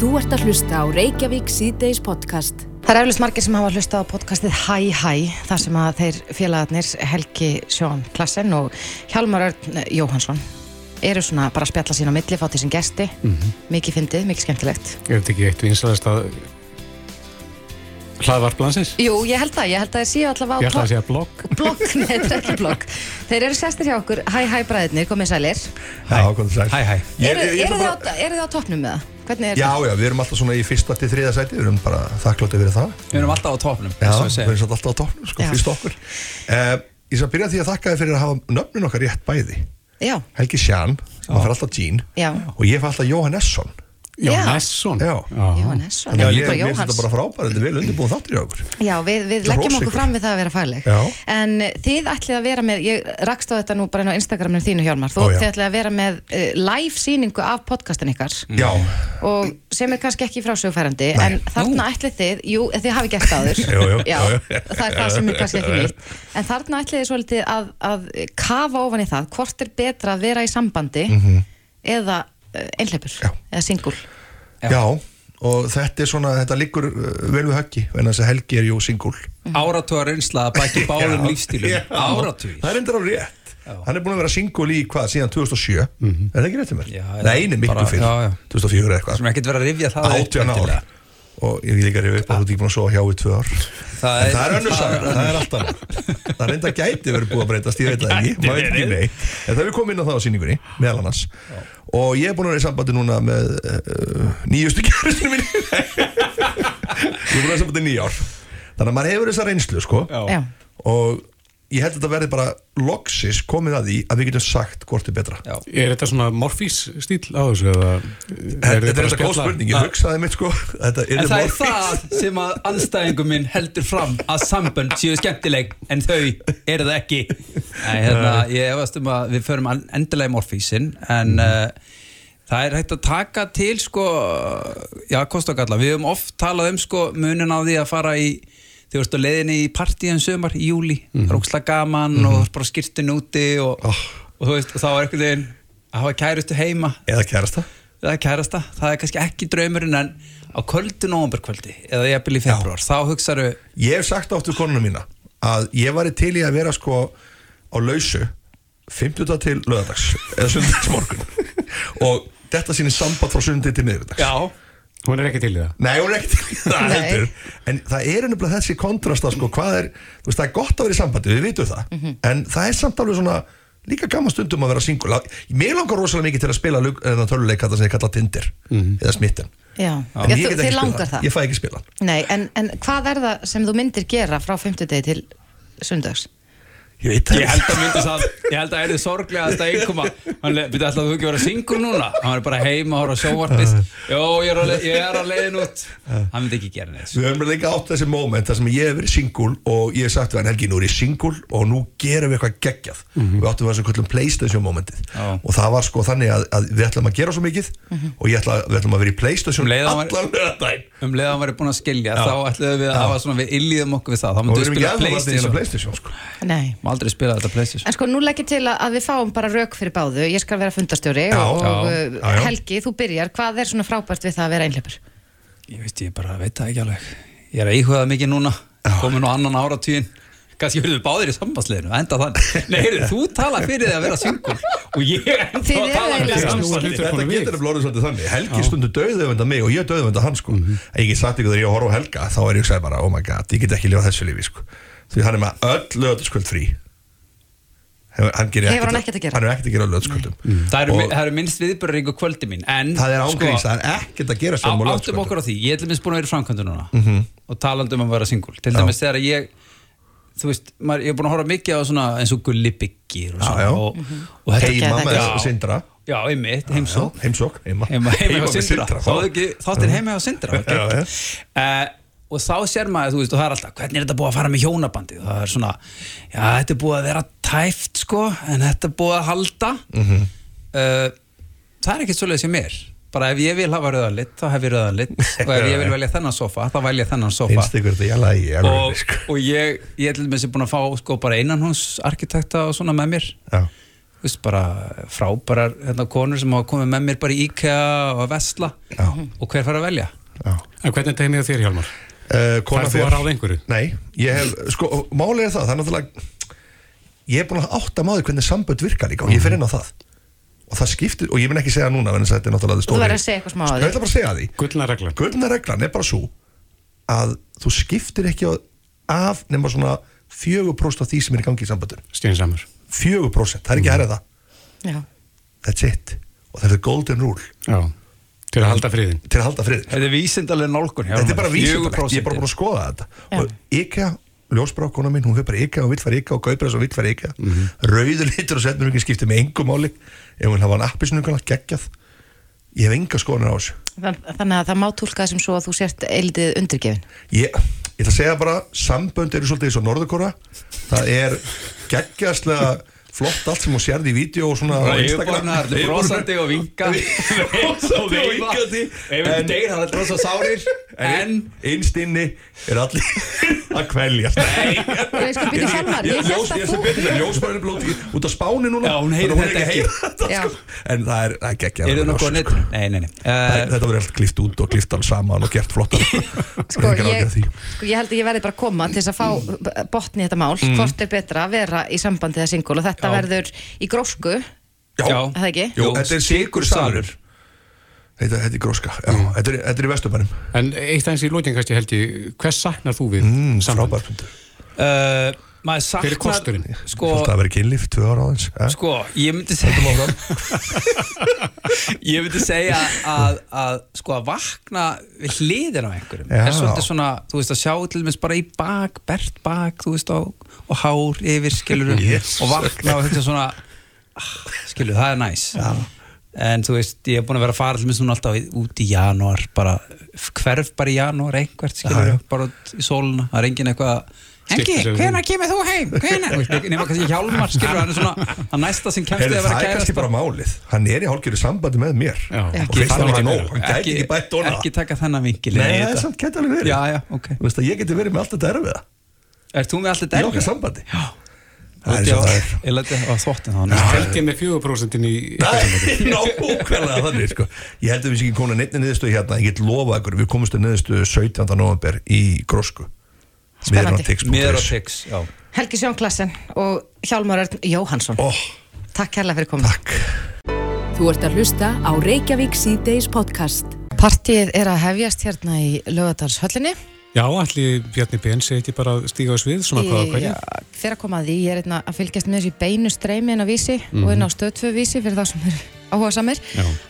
Þú ert að hlusta á Reykjavík síðdeis podcast. Það er eflust margir sem hafa hlusta á podcastið Hæ Hæ, þar sem að þeir félagarnir Helgi Sjón Klassen og Hjalmar Örn Jóhansson eru svona bara að spjalla sín á milli, fá til sín gesti, mikið fyndið, mikið skemmtilegt. Er þetta ekki eitt vinsaðast að hlaðvarplansins? Jú, ég held það, ég held að þeir séu allavega á Ég ætla að segja blogg. blogg, nei, þetta er ekki blogg. Þeir eru sestir hjá okkur, Hæ Hæ bræðinir, komið sælir. Já, komið sæl. Hæ, hæ. Eru þið á toppnum með það? Hvernig er Já, já, við erum alltaf svona í fyrsta til þriða sæti, við erum bara þakklátið fyrir það. Við erum alltaf á topnum Já, við erum svolítið alltaf á toppnum, sko, Já. fyrst okkur. Uh, ég skal byrja því að þakka þið fyrir að hafa nöfnin okkar rétt bæði. Já, Helgi Sján, að fyrir alltaf Jean, já, og ég fyrir alltaf Jóhannesson. Jón Já. Nesson. Já. Jóhannesson. Já, ég, finnst þetta bara frábært, þetta er vel undirbúin þáttur í okkur. Já, við, við leggjum okkur fram við það að vera fagleg. En þið ætlið að vera með Ég rakst á þetta nú bara inn á Instagraminu þínu Hjálmar Þú Ó, já. þið ætlið að vera með uh, live sýningu af podcastin ykkar Já, og sem er kannski ekki frásögfærandi en þarna ætlið þið, jú, þið hafi gert það áður Jú, jú, Já, jú, það er það sem er kannski ekki nýtt en þarna ætlið þið svolítið að, að kafa ofan í það, hvort er betra að vera í sambandi eða uh, einhleipur, Mhm. Já. eða singul já, og þetta er svona, þetta liggur uh, vel við höggi, en þess að Helgi er jú singul. Áratugar reynsla að bæki báðum Já. lífstílum Já. Áratugir Það er endur á rétt. Hann er búin að vera singul í hvað, síðan 2007. Er það ekki rétt til mér? Já, já. Nei, einu miklu já, já. 2004 eða eitthvað. sem ekkert verið að rifja það upp átján ár endilega. og ég vil líka rifja upp að þú ert ekki búin að sofa hjá í tvö ár Það en er- það er önnur saga, það er allt annað það er enda gæti verið búið að breytast, ég veit það ekki maður veit ekki nei, en það er komum inn á það á sýningunni meðal annars og ég er búin að vera í sambandi núna með uh, nýjustu kjæristinu minni ég er búin að vera í sambandi nýjár þannig að maður hefur þessa reynslu sko. Já, og ég held að þetta verði bara loksis komið að því að við getum sagt hvort er betra Já. Er þetta svona morfís stíl á þessu eða? Þetta er þetta góð spurning, ég hugsaði mitt sko Þetta er En það er morfís. það sem að anstæðingum minn heldur fram að sambönd séu skemmtileg en þau eru það ekki Nei, hérna, ég hefast um að við förum endilega í morfísin en uh, það er hægt að taka til sko, já, kost og galla við höfum oft talað um sko munin á því að fara í þú veist á leiðinni í partíum sömar í júli, mm. róksla gaman og þú ert bara skirtin úti og, Oh. og þú veist, og þá er einhvern veginn að hafa kærustu heima. Eða kærasta. Er kærasta, það er kannski ekki draumurinn en á kvöldu nóvemberkvöldi eða jafnvel í februar, þá hugsaðu Ég hef sagt áttu konuna mína að ég væri til í að vera sko á lausu 50 til lögadags eða sundagsmorgun og þetta sýnir samband frá sundi til miðvitags já, Hún er ekki til í það. Nei, hún er ekki til í það heldur. En það er ennumlega þessi kontrasta sko, hvað er, þú veist, það er gott að vera í sambandi við vitum það, en það er samt alveg svona líka gaman stundum að vera singul Mér langar rosalega mikið til að spila lug- þennan töluleik þetta sem ég kalla Tinder eða smitten. Já, já. ég þú- get ekki þið langar það. Ég fæ ekki spila hann. Nei, en, en hvað er það sem þú myndir gera frá 50 degi til sundags? Ég veit það ég held að myndi það ég held að er þið sorglega að þetta einkoma hann byrja alltaf að þú ekki vera singur núna? Hann er bara heima og horfa á sjónvarpið. Jó, ég er leið, ég er á leiðin út. Hann myndi ekki gera neitt. Við höfum líka átt þessi moment þar sem ég hef verið singul og ég hef sagt við hann Helgi, nú er ég singul og nú gerum við eitthvað geggjað. Við áttum þessu kvöldum Playstation momentið. Já. og það var sko þannig að, að við ætlum að gera svo mikið og ég ætla, við ætlum að vera í Playstation Um að allan hann að að að að. Má aldrei spila þetta Playstation En sko, nú legg ég til að, að við fáum bara rauk fyrir báðu. Ég skal vera fundastjóri Já, og, já, uh, já, já. Helgi, þú byrjar. Hvað er svona frábært við það að vera einhleipur? Ég veist, ég bara veit það ekki alveg Ég er að íhuga það mikið núna Komin á annan áratugin Kannski verður við báðir í sambandsleginu Enda þannig Nei, heyrðu, þú tala fyrir þig að vera singul Og ég enda að tala fyrir sambandsleginu Þetta getur nefnilega orðið svolítið þannig Helgi stundu döðöfenda mig og ég döðöfenda hann sko. Ég get sagt ykkur þegar ég horf á Helga þá er ég að segja bara, oh my god, ég get ekki lifað þessu lífi sko. Því hann er með öll lögataskvöld frí. Hefur hann, gerir Hefur hann ekkert- að gera? Hann er ekkert að gera á lögataskvöldum Það eru, það eru minnst viðbörringu kvöldi mín En Það er sko, ángríns, það er ekkert að gera á, sem á Áttum lögataskvöldum okkur á því. Ég ætlum minnst búin að vera í framkvæmdu núna Og talandi um að vera singul Til dæmis þegar ég Þú veist, maður, ég er búin að horfa mikið á svona eins og gulli byggir og Já, svona já. og, og þetta Heima með Já. Sindra. Já, einmitt, heimsók Já, Heimsók, heima. Heima, heima hjá með Sindra. Sindra, þáttir heima hjá Sindra Já, já. uh, og þá sér maður, þú veist, og það er alltaf hvernig er þetta búið að fara með hjónabandi það er svona, já, þetta er búið að vera tæft sko, en þetta er búið að halda Mhm. uh, það er ekkert svoleiðis sem mér bara ef ég vil hafa rauðanlitt, þá hef ég rauðanlitt og ef ég vil velja þennan sofa, þá velja þennan sofa Finnst ykkur þetta ég lagi og, alveg, sko. og ég, ég er til dæmis búin að fá sko bara innanhús arkitekta og svona með mér Já, þú veist, bara frábærar hérna, konur sem hafa komið með mér bara í IKEA og að vesla Já. og hver fara að velja Já. En hvernig er á þér, Hjálmar? Uh, kona Færð þú að ráða einhverju? Nei, ég hef, sko, málið er það, það er náttúrulega Ég er búin að átta máði hvernig sambönd virkar líka og ég fer inn á það. Og það skiptir, og ég mun ekki segja núna en þetta er náttúrulega Þú verður að segja eitthvað smá á Ég því. ætla bara að segja því. Gullna reglan. Gullna reglan er bara svo að þú skiptir ekki af nema svona 4% af því sem er í gangi í samböndun Steinsamur. 4%, það er ekki að Til að halda friðin. til að halda friðin Þetta er vísindalega nálgun Þetta er bara vísindalegt, 4%. ég er bara búin að skoða þetta. Já. og IKEA, ljósbrákona mín hún fyrir bara IKEA og vill fara IKEA og kaupir þess og vill fara IKEA. Rauður litur og setnur ekki skiptir með engum máli. Ef hún hafa hann appisnugana geggjað. Ég hef enga skoðanir á þessu. Þann- Þannig að það má túlka það sem svo að þú sért eildið undirgefin. ég, ég ætla að segja bara sambönd eru svolítið það flott allt sem hún sérði í vídeo og svona á Instagram. það er brosandi og vinka. Brosandi og vinkandi. Ef deyr, hann er brosa sárir. En innst inni er allir að kvelja Ég sko byrja Hjálmar, ég held að þú... út á spáni núna. Já, hún að þetta ekki. að sko. En það er, það það nei, nei Það- uh, Þetta verður allt klift út og klift alls saman og gert flottar. Sko ég, sko, ég held að ég verði bara að koma til þess að fá botni í þetta mál, hvort er betra að vera í sambandi eða singul og þetta Já. verður í grósku, er það ekki? Jú, þetta er sigur salur. Þetta, þetta er gróska, já, þetta er, þetta er í vesturbænum En eitt aðeins í lókin kannski held ég, hvers saknar þú við mm, fundur uh, Maður saknar Hver er kosturinn? Sko, Svolítið að vera kynlíf, tvö ára aðeins eh? sko, ég myndi segja Ég myndi segja að, að sko að vakna hliðin á einhverjum Já. er svolítið svona, þú veist að sjá til dæmis bara í bak, bert bak, þú veist og, og hár yfir, skilur Jesus. og vakna og þetta svona ah, skilur, það er næs Já. en þú veist, ég er búin að vera að fara til dæmis núna alltaf út í janúar bara, hverf bara í janúar einhvert, skilur, já. bara í sóluna það er engin eitthvað Engi, sér hvenær kemur þú heim? Hvenær? Þú veist, Nefna kannski Hjálmar, skilur, hann er svona hann næsta sem kemst Heyrðu, þig að Það vera er kannski bara málið Hann er í hálfgerðu sambandi með mér Já. Og Ekki finnst hann ekki nóg. Hann gæti ekki bætt orða ekki taka þennan vinkil Nei, það er samt gæti alveg verið Já, já, ok Þú veist að ég geti verið með allt þetta erfiða Er þú með allt þetta Í okkar sambandi Já Það er og það er Ég leti á þvottin þá Held ég með 4% inn í Nákvæmlega þannig sko. Ég held að við séum ekki komin að neittni niðurstöðu hérna Ég get lofa ykkur, við komumst að niðurstöðu 17. november í Grósku Spennandi. Mér á tix, já Helgi Sjón Klassen og Hjálmar Örn Jóhansson. Ó, Takk kærlega fyrir komið. takk Þú ert að hlusta á Reykjavík C-Days podcast. Partíið er að hefjast hérna í Laugadalshöllinni. Já, allir Bjarni Ben segi ekki bara að stíga á svið svona hvað og hverju? Fyrir að koma að því, ég er einna að fylgjast með þessu beinu streymi inn á vísi og inn á stöðtvö vísi fyrir þá sem eru áhuga samir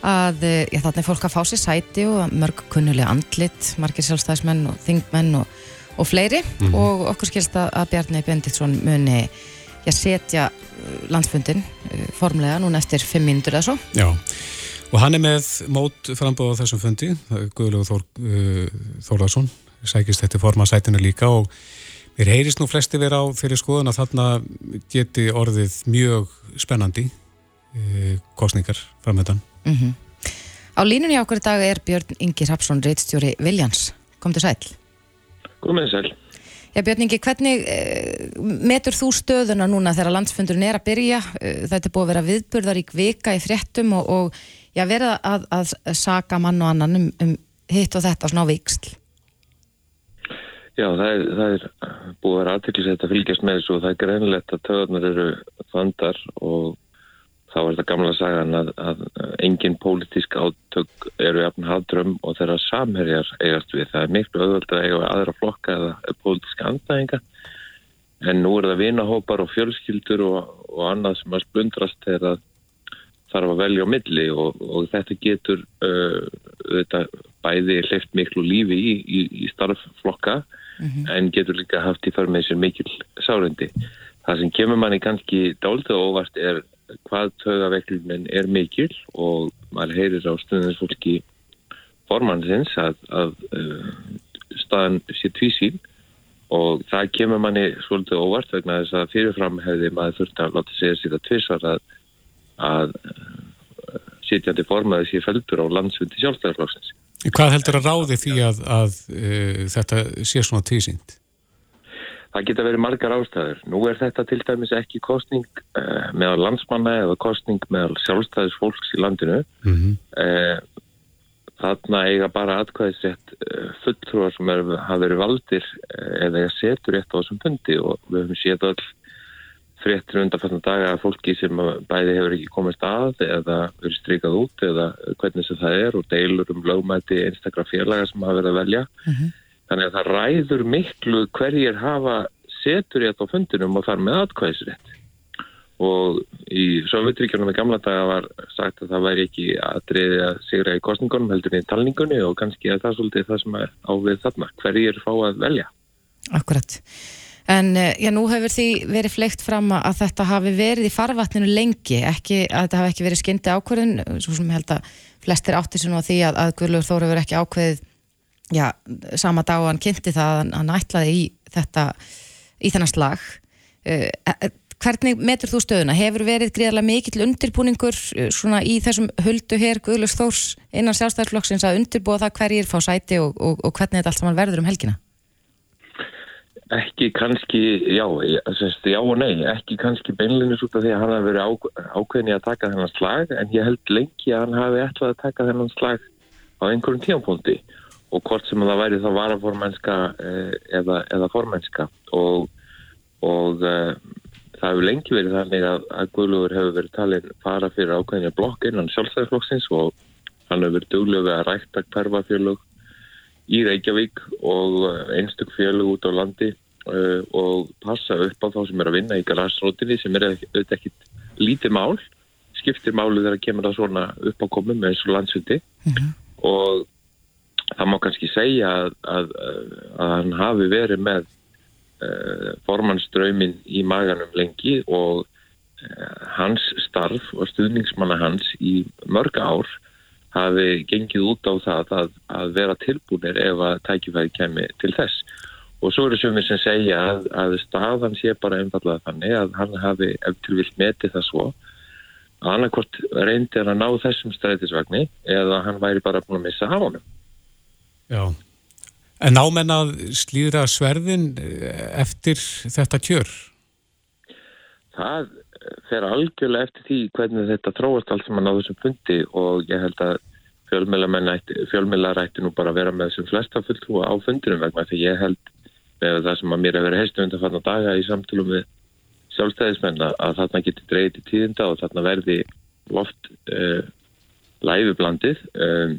að eh, já, þannig er fólk að fá sér sæti og mörg kunnulega andlit, margir sjálfstæðismenn og þingmenn og, og fleiri. Og okkur skilst að, að Bjarni Benditsson muni já, setja eh, landsfundin eh, formlega núna eftir fimm mínútur eða svo. Já, og hann er með mót frambóð á þessum fundi, Guðlegu Þór, uh, Þórðarsson, sækist þetta forma sætinu líka og mér heyrist nú flesti vera á þeirri skoðun að þarna geti orðið mjög spennandi uh, kostningar framöndan. mm Á línunni á okkur í dag er Björn Ingi Rapsson, reitstjóri Viljans. Kom til sæl. Gómið sæl. Já, Björn Ingi, hvernig eh, metur þú stöðuna núna þegar landsfundurinn er að byrja? Eh, þetta er búið að vera viðburðarík vika í fréttum og, og já, verða að, að, að saka mann og annan um, um hitt og þetta svona á viksl. Já, það er, það er búið að vera aðteklisett að fylgjast með þessu og það er greinlegt að töðunar eru vandar og þá er þetta gamla sagan að, að engin pólitísk átök eru jafn hadrum og þeirra samherjar eigast við. Það er miklu auðvöld að eiga aðra flokka eða pólitíska andæðinga en nú er það vinahópar og fjölskyldur og, og annað sem að splundrast þegar að þarf að velja á milli og, og þetta getur uh, þetta bæði hleyft miklu lífi í, í, í starfflokka en getur líka haft í för með sér mikil sárendi. Það sem kemur manni kannski dálítið óvart er hvað tögaveklunin er mikil og maður heyrir á stundinfólki formannsins að, að uh, staðan sé tvísýn og það kemur manni svolítið óvart vegna þess að fyrirfram hefði maður þurft að láta segja sér að tvisar að, að uh, sitjandi formaði sér feldur á landsfundi sjálfstæðarflokksins. Hvað heldur að ráði því að, að uh, þetta sé svona tísýnt? Það geta verið margar ástæður. Nú er þetta til dæmis ekki kostning uh, meðal landsmanna eða kostning meðal sjálfstæðis fólks í landinu. Mm -hmm. uh, þarna eiga bara atkvæðisrétt uh, fulltrúar sem hafa verið valdir eða setur rétt á þessum pundi og við höfum séð all fréttir undanfætna daga að fólki sem bæði hefur ekki komist að eða verið strykað út eða hvernig sem það er og deilur um lögmæti einstakra félaga sem hafa verið að velja. Mm -hmm. Þannig að það ræður miklu hverjir hafa setur rétt á fundinum og þar með atkvæðisrétt. Og í Sovjetríkjunum í gamla daga var sagt að það væri ekki að sigra í kostningunum heldur í talningunni og kannski að það er svolítið það sem er ávið þarna. Hverjir fá að velja? Akkurat. En eh, já, nú hefur því verið fleikt fram að þetta hafi verið í farvatninu lengi, ekki, að þetta hafi ekki verið skyndi ákvörðun, svo sem held að flestir áttir sem á því að, að Guðlur Þóru verið ekki ákveðið já, sama dag og hann kynnti það að hann ætlaði í þetta í þennan slag uh, hvernig metur þú stöðuna? Hefur verið gríðarlega mikill undirbúningur svona í þessum huldu hér Guðlurs Þórs innan sjálfstæðarflokksins að undirbúa það hverjir fá sæti og, og, og hvernig þetta allt saman verður um helgina? Ekki kannski, já, sérst, já og nei, ekki kannski beinlinnis út af því að hann hafi verið á, ákveðin í að taka þennan slag en ég held lengi að hann hafi ætlað að taka þennan slag á einhverjum tíampunkti og hvort sem það væri þá varaformennska eh, eða, eða formennska. Og, og uh, það hefur lengi verið þannig að, að Guðlugur hefur verið talin fara fyrir ákveðinja blokk innan sjálfstæðarflokksins og hann hefur verið duglega að rækta hverfafjölug í Reykjavík og eh, einstök fjölug út á landi uh, og passa upp á þá sem er að vinna í garasrótinni sem er auðvitað ekkit lítið mál skiptir málu þegar kemur það svona upp á komum eins og landsundi mm -hmm. og það má kannski segja að, að, að hann hafi verið með uh, formannströymin í maganum lengi og uh, hans starf og stuðningsmanna hans í mörg ár hafi gengið út á það að, að vera tilbúinir ef að tækifæði kemi til þess. Og svo eru sumir sem segja að, að staðan sé bara einfallega þannig að hann hafi eftir vilt metið það svo að annarkort reyndi hann að ná þessum strætisvagni eða hann væri bara búin að missa af honum. Já, en ámenn að slíðra sverðin eh, eftir þetta kjör? Það fer algjörlega eftir því hvernig þetta tróast allt sem að ná þessum fundi og ég held að fjölmjölar ætti nú bara að vera með þessum flesta fulltrúa á fundinum vegna því ég held með það sem að mér hefur heistu undan fann að daga í samtölum við sjálfstæðismenn að þarna getur dreyið til tíðinda og þarna verði loft uh, læfublandið um,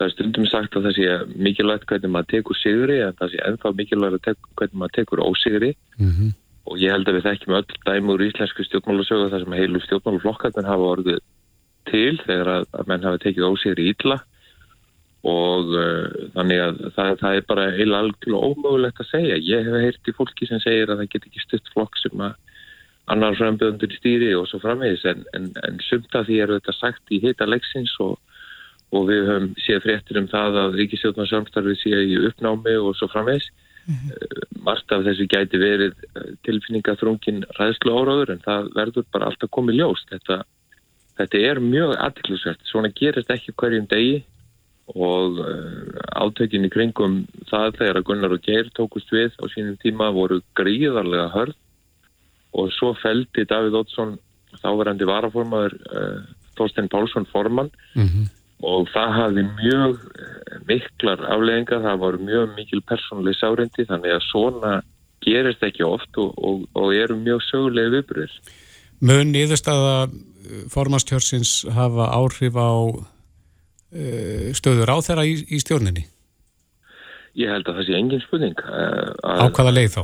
það er stundum sagt að það sé mikilvægt hvernig maður tekur sigri en það sé ennþá mikilvægt hvernig maður tekur ósigri mm -hmm. Og ég held að við þekkjum öll dæmur í íslensku stjórnmálusögu þar sem heilu stjórnmáluflokkarnir hafa orðið til þegar að, að menn hafa tekið ósigri ítla og uh, þannig að það, það er bara heila algjörlega ómögulegt að segja. Ég hef heyrt í fólki sem segir að það get ekki stutt flokk sem að annar frambjöðundur í stýri og svo framvegis. En, en, en sumt að því er þetta sagt í heita leiksins og og við höfum séð fréttir um það að ríkistjóðnarsamstarfið sé í uppnámi og svo framvegs. -hmm. Margt af þessu gæti verið eh, tilfinningaþrungin ræðslu áraður en það verður bara alltaf komið ljóst. Þetta, þetta er mjög aðtilsvært. Svona gerist ekki hverjum degi og uh, átökin í kringum það þegar Gunnar og Geir tókust við á sínum tíma voru gríðarlega hörð og svo feldi Davíð Ótsson þáverandi varaformaður Þorstein Pálsson formann mm -hmm og það hafði mjög eh, miklar afleggingar, það voru mjög mikil persónuleg sárendi þannig að svona gerist ekki oft og, og, og eru mjög sögulega viðbröðir. Mun íðurstaða eh, formastjórsins hafa áhrif á uh, stöður á þeirra í, í stjórninni? Ég held að það sé engin spurning. Á hvaða leið þá?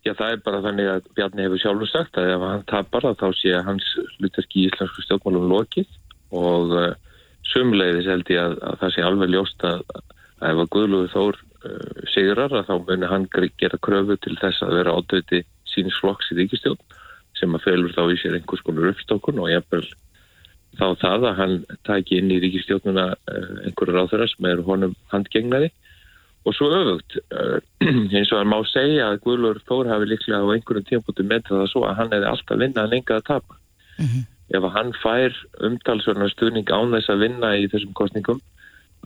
Já, það er bara þannig að Bjarni hefur sjálfur sagt að ef hann tapar þá sé hans hlutverki í Íslandsku stjórnmálum lokið og uh, Sumleiðis held ég að, að það sé alveg ljóst að, að ef að Guðlúður Þór uh, sigrar að þá munir hann gera kröfu til þess að vera ádöyti síns flokks í ríkistjón sem að felur þá í sér einhvers konar uppstokkun og jafnvel þá það að hann taki inn í ríkistjónuna uh, einhverju ráþöra sem er honum handgengnaði og svo öfugt uh, eins og hann má segja að Guðlúður Þór hafi líklega á einhverjum tímpúti með það svo að hann hefði alltaf vinnað en engað að tapa. Mm -hmm ef hann fær umtalsverðna stuðning án þess að vinna í þessum kostningum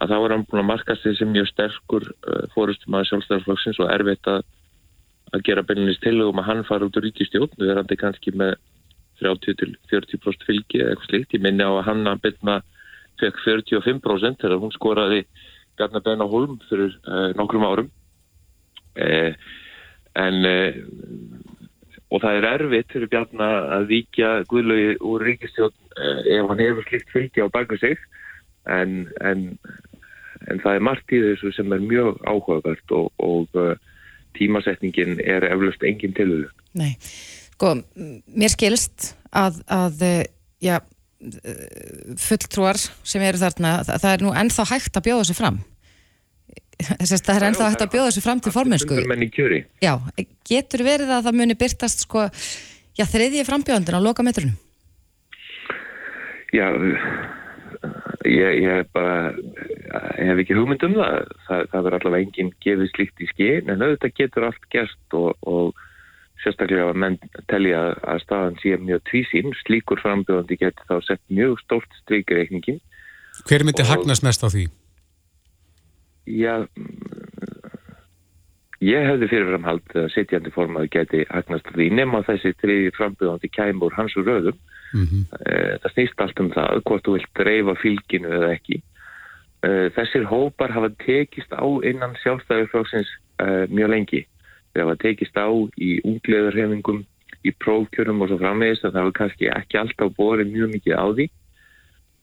að þá er hann búin að marka sig sem mjög sterkur uh, fórustum að sjálfstæðarflokksins og erfitt að, að gera beilinist tilögum að hann fara út úr ríkistjórn við erum þetta kannski með 30-40% fylgi eða eitthvað slikt ég minni á að hann að byrna fekk 45% þegar hún skoraði Bjarnar Benna Holm fyrir uh, nokkrum árum. Uh, en uh, og það er erfitt fyrir Bjarnar að víkja Guðlaugi úr ríkistjórn ef hann hefur slikt fylgi á baka sig en, en, en það er margt í þessu sem er mjög áhugavert og, og uh, tímasetningin er eflust engin tilöðu. Nei, sko, mér skilst að, að já, fulltrúar sem eru þarna, það er nú ennþá hægt að bjóða sig fram. Þess að það er ennþá hægt að bjóða sig fram til formensku. Já, getur verið að það muni byrtast sko, já, þriðji frambjóðandin á loka metrunum? Já, Ég, ég bara, hef ekki hugmynd um það. Það, það verður allavega enginn gefið slikt í skinn en auðvitað getur allt gerst og, og sérstaklega að menn telja að staðan sé mjög tvísinn. Slíkur frambjóðandi getur þá sett mjög stórt streikreikningin. Hver myndi og, hagnast mest á því? Já, ég hefði fyrirframhald að setjandi formaði geti hagnast því nema þessi þriði frambjóðandi kæmur hans og röðum Mm -hmm. Það snýst allt um það hvort þú vilt dreifa fylginu eða ekki. Eh, þessir hópar hafa tekist á innan sjálfstæðurflóksins eh, mjög lengi. Þeir hafa tekist á í ungleðarhefingum, í prófkjörum og svo framvegist að það hefur kannski ekki alltaf borið mjög mikið á því.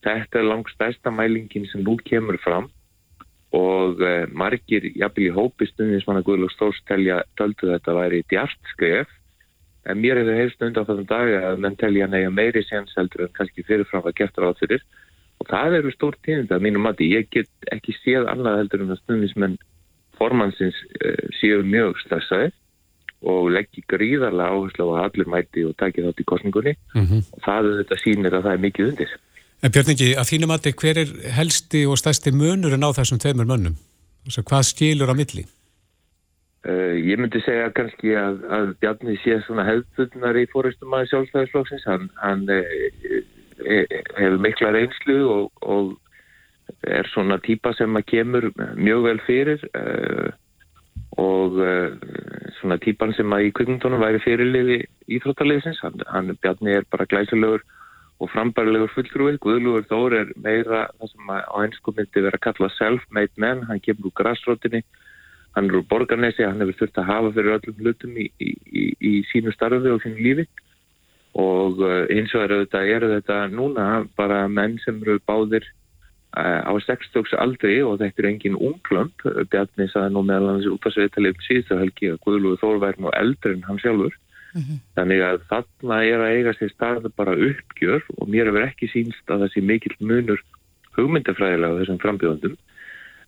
Þetta er langt stærsta mælingin sem nú kemur fram og margir, jafnvel í hópi stundismanna Guðlúk Stórstelja töldu þetta væri djart skref. En mér hefur heilst undan þessum dag að menn telja neyja meiri sénseldur en kannski fyrirfram að geta ráð fyrir. Og það eru stór tíðnd að mínum mati. Ég get ekki séð annað heldur en að stundismenn formansins uh, séu mjög stressaði og leggji gríðarlega áherslu á að allir mæti og taki þátt í kostningunni mm -hmm. og það þetta sínir að það er mikið undir En Björn Ingi, að þínum mati hver er helsti og stærsti munur en á þessum tveimur mönnum? Hvað skilur á milli? Uh, ég myndi segja kannski að, að Bjarni sé svona hefðbundnar í fóristum aðeins sjálfstæðisflokksins hann, hann e, e, hefur mikla reynslu og, og er svona típa sem að kemur mjög vel fyrir uh, og uh, svona típan sem að í kvikmundunum væri fyrirliði íþróttaliðsins hann, hann Bjarni er bara glæsilegur og frambærilegur fullgrúið, Guðlugur Þór er meira það sem á einsku myndi vera að kalla self-made man, hann kemur úr græsrótinni hann er úr borgarnesi, hann hefur þurft að hafa fyrir öllum hlutum í, í, í, í sínu starfi og sínu lífi. Og eins og er þetta, er þetta núna bara menn sem eru báðir uh, á 60 aldri og þetta er engin ungklömp Bjarni saði nú meðal hans út af sveitalið síðustu helgi að Guðlúi Þór væri nú eldri en hann sjálfur mm -hmm. þannig að þarna er að eiga sér starf bara uppgjör og mér hefur ekki sínst að sé mikill munur hugmyndafræðilega á þessum frambjóðandum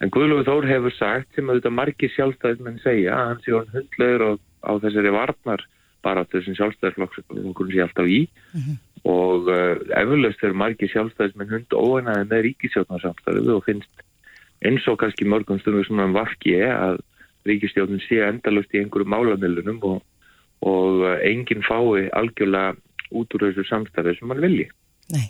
En Guðlúi Þór hefur sagt sem að þetta margir sjálfstæðismenn segja að hann sé hann hundlegur og á þessari varnar bara þessum sjálfstæðisflokkur sé alltaf í mm -hmm. og uh, efurlaust eru margir sjálfstæðismenn hund óeinaði með ríkistjórnarsamstæðu og finnst eins og kannski mörgum stundum svona um vafki að ríkistjórnum sé endalust í einhverju málamilunum og, og uh, enginn fái algjörlega út úr þessu samstæðu sem hann vilji. Nei.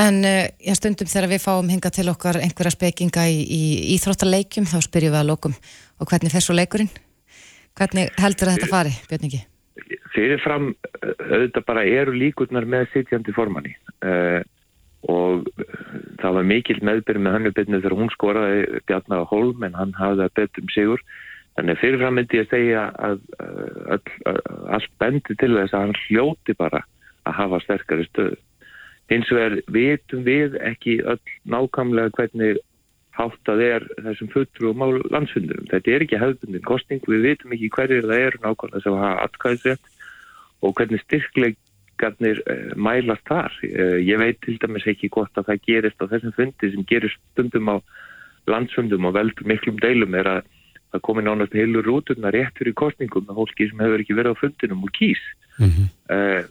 En uh, já, stundum þegar við fáum hinga til okkar einhverja spekinga í, í íþróttaleikjum þá spyrjum við að lókum og hvernig fer svo leikurinn? Hvernig heldur þetta fari, Björningi? Fyrirfram eh, auðvitað bara eru líkurnar með sittjandi formanni uh, og það var mikil meðbyrjum með hannubitnu þegar hún skoraði Bjarnar Holm en hann hafði að betum sigur þannig fyrirfram myndi ég að segja að, að, að allt bendi til þess að hann hljóti bara að hafa sterkari stöðu Hins vegar vitum við ekki öll nákvæmlega hvernig háttað er þessum fulltrúum á landsfundurum. Þetta er ekki hefðbundin kostning, við vitum ekki hverjir það er nákvæmlega sem hafa atkvæðisrétt og hvernig styrkleikarnir uh, mælast þar. Uh, ég veit til dæmis ekki gott að það gerist á þessum fundi sem gerist stundum á landsfundum og veldur miklum deilum er að það komi nánast heilur rúturna rétt fyrir kostningum með hólki sem hefur ekki verið á fundinum og kýs. Mm -hmm. uh,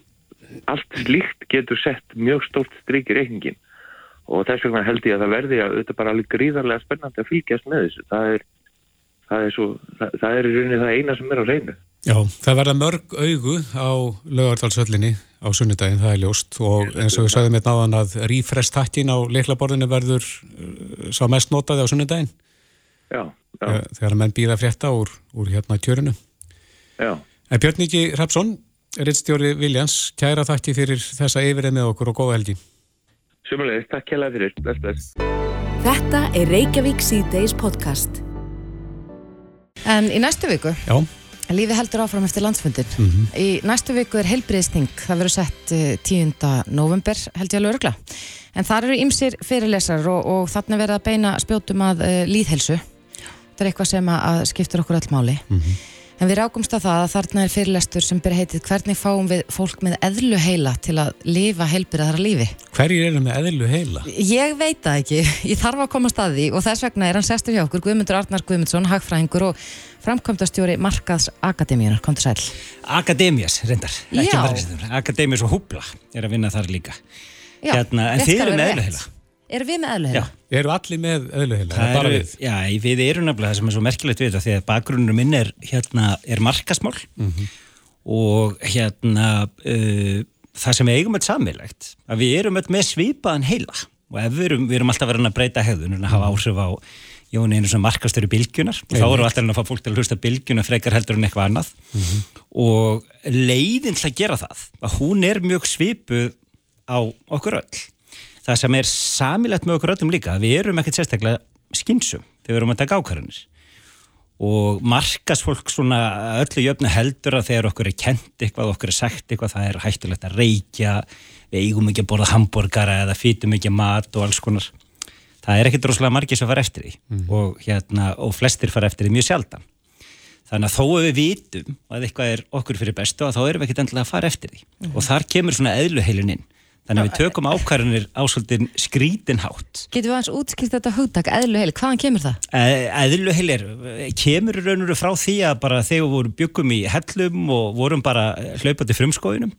allt slíkt getur sett mjög stórt stryk í reikningin og þess vegna held ég að það verði að þetta bara alveg gríðarlega spennandi að fylgjast með þessu. Það er, það er, svo, það, það er í rauninni það eina sem er á reynu Já, það verða mörg augu á lögardalsöllinni á sunnudagin, það er ljóst. Og eins og við sagðum með náðan að rífrest hættin á leiklaborðinu verður uh, sá mest notaði á sunnudaginn Já, já, þegar, menn býða frétta úr, úr hérna kjörinu. já. En Björn Ingi Hrapsson, rittstjóri Viljans, kæra þakki fyrir þessa yfirreið með okkur og góða helgi. Sumulegis, takk hérlega fyrir. Bless, bless. Þetta er Reykjavík síðdeis podcast. En í næstu viku, Já, lífið heldur áfram eftir landsfundin. Í næstu viku er helbriðsting, það verður sett eh, 10. november held ég alveg örgla. En þar eru ymsir fyrirlesar og, og þarna verða að beina spjótum að uh, líðhelsu. Þetta er eitthvað sem að, skiptur okkur öll máli. En við rákumst að það að þarna er fyrirlestur sem ber heitið hvernig fáum við fólk með eðlu heila til að lifa heilbyrðara lífi. hverjir eru með eðlu heila? Ég veit það ekki, ég þarf að koma að staði og þess vegna er hann sestur hjá okkur Guðmundur Arnar Guðmundsson, hagfræðingur og framkvæmdastjóri Markaðs Akademíunar, kom til sæl. Akademias, reyndar, Akademias og Húbla er að vinna þar líka Já, Hérna, en skal eru með rétt. eðluheila. Erum við með eðlu Já? Eru allir með eðlu heila? það bara eru, við? já, við erum nefnilega það sem er svo merkilegt við þetta því að bakgrunnur minn er, hérna, er markasmál og hérna uh, það sem við eigum öll sammeilegt að við erum öll með svipaðan heila. Og ef við erum, við erum alltaf að vera að breyta hefðun að hafa áhrif á Jón einu sem markastöru bylgjunar og þá erum við alltaf að fá fólk til að hlusta bylgjuna frekar heldur en eitthvað annað. Og leiðin til að gera það að hún er mjög svipuð á okkur öll það sem er samilegt með okkur öllum líka við erum ekkert sérstaklega skinsum þegar við erum að taka ákvarðanir og markasfólk svona öllu jöfnu heldur að þegar okkur er kent eitthvað, okkur er sagt eitthvað, það er hættulegt að reykja, við eigum ekki að borða hambúrgara eða fýtum ekki mat og alls konar. Það er ekkert droslega margir sem fara eftir því og, hérna, og flestir fara eftir því mjög sjaldan. Þannig að þó að við vitum að eitthvað er okkur fyrir bestu að þá erum við ekkert endilega að fara eftir því og þar kemur svona eðluheilun inn. Þannig að við tökum ákvarðanir á svolítið skrítinhátt. Getum við aðeins útskýrt þetta hugtak, eðlu heili, hvaðan kemur það? Eðluheil er, kemur raun og veru frá því að bara þegar við vorum byggum í hellum og vorum bara hlaupandi frumskóinum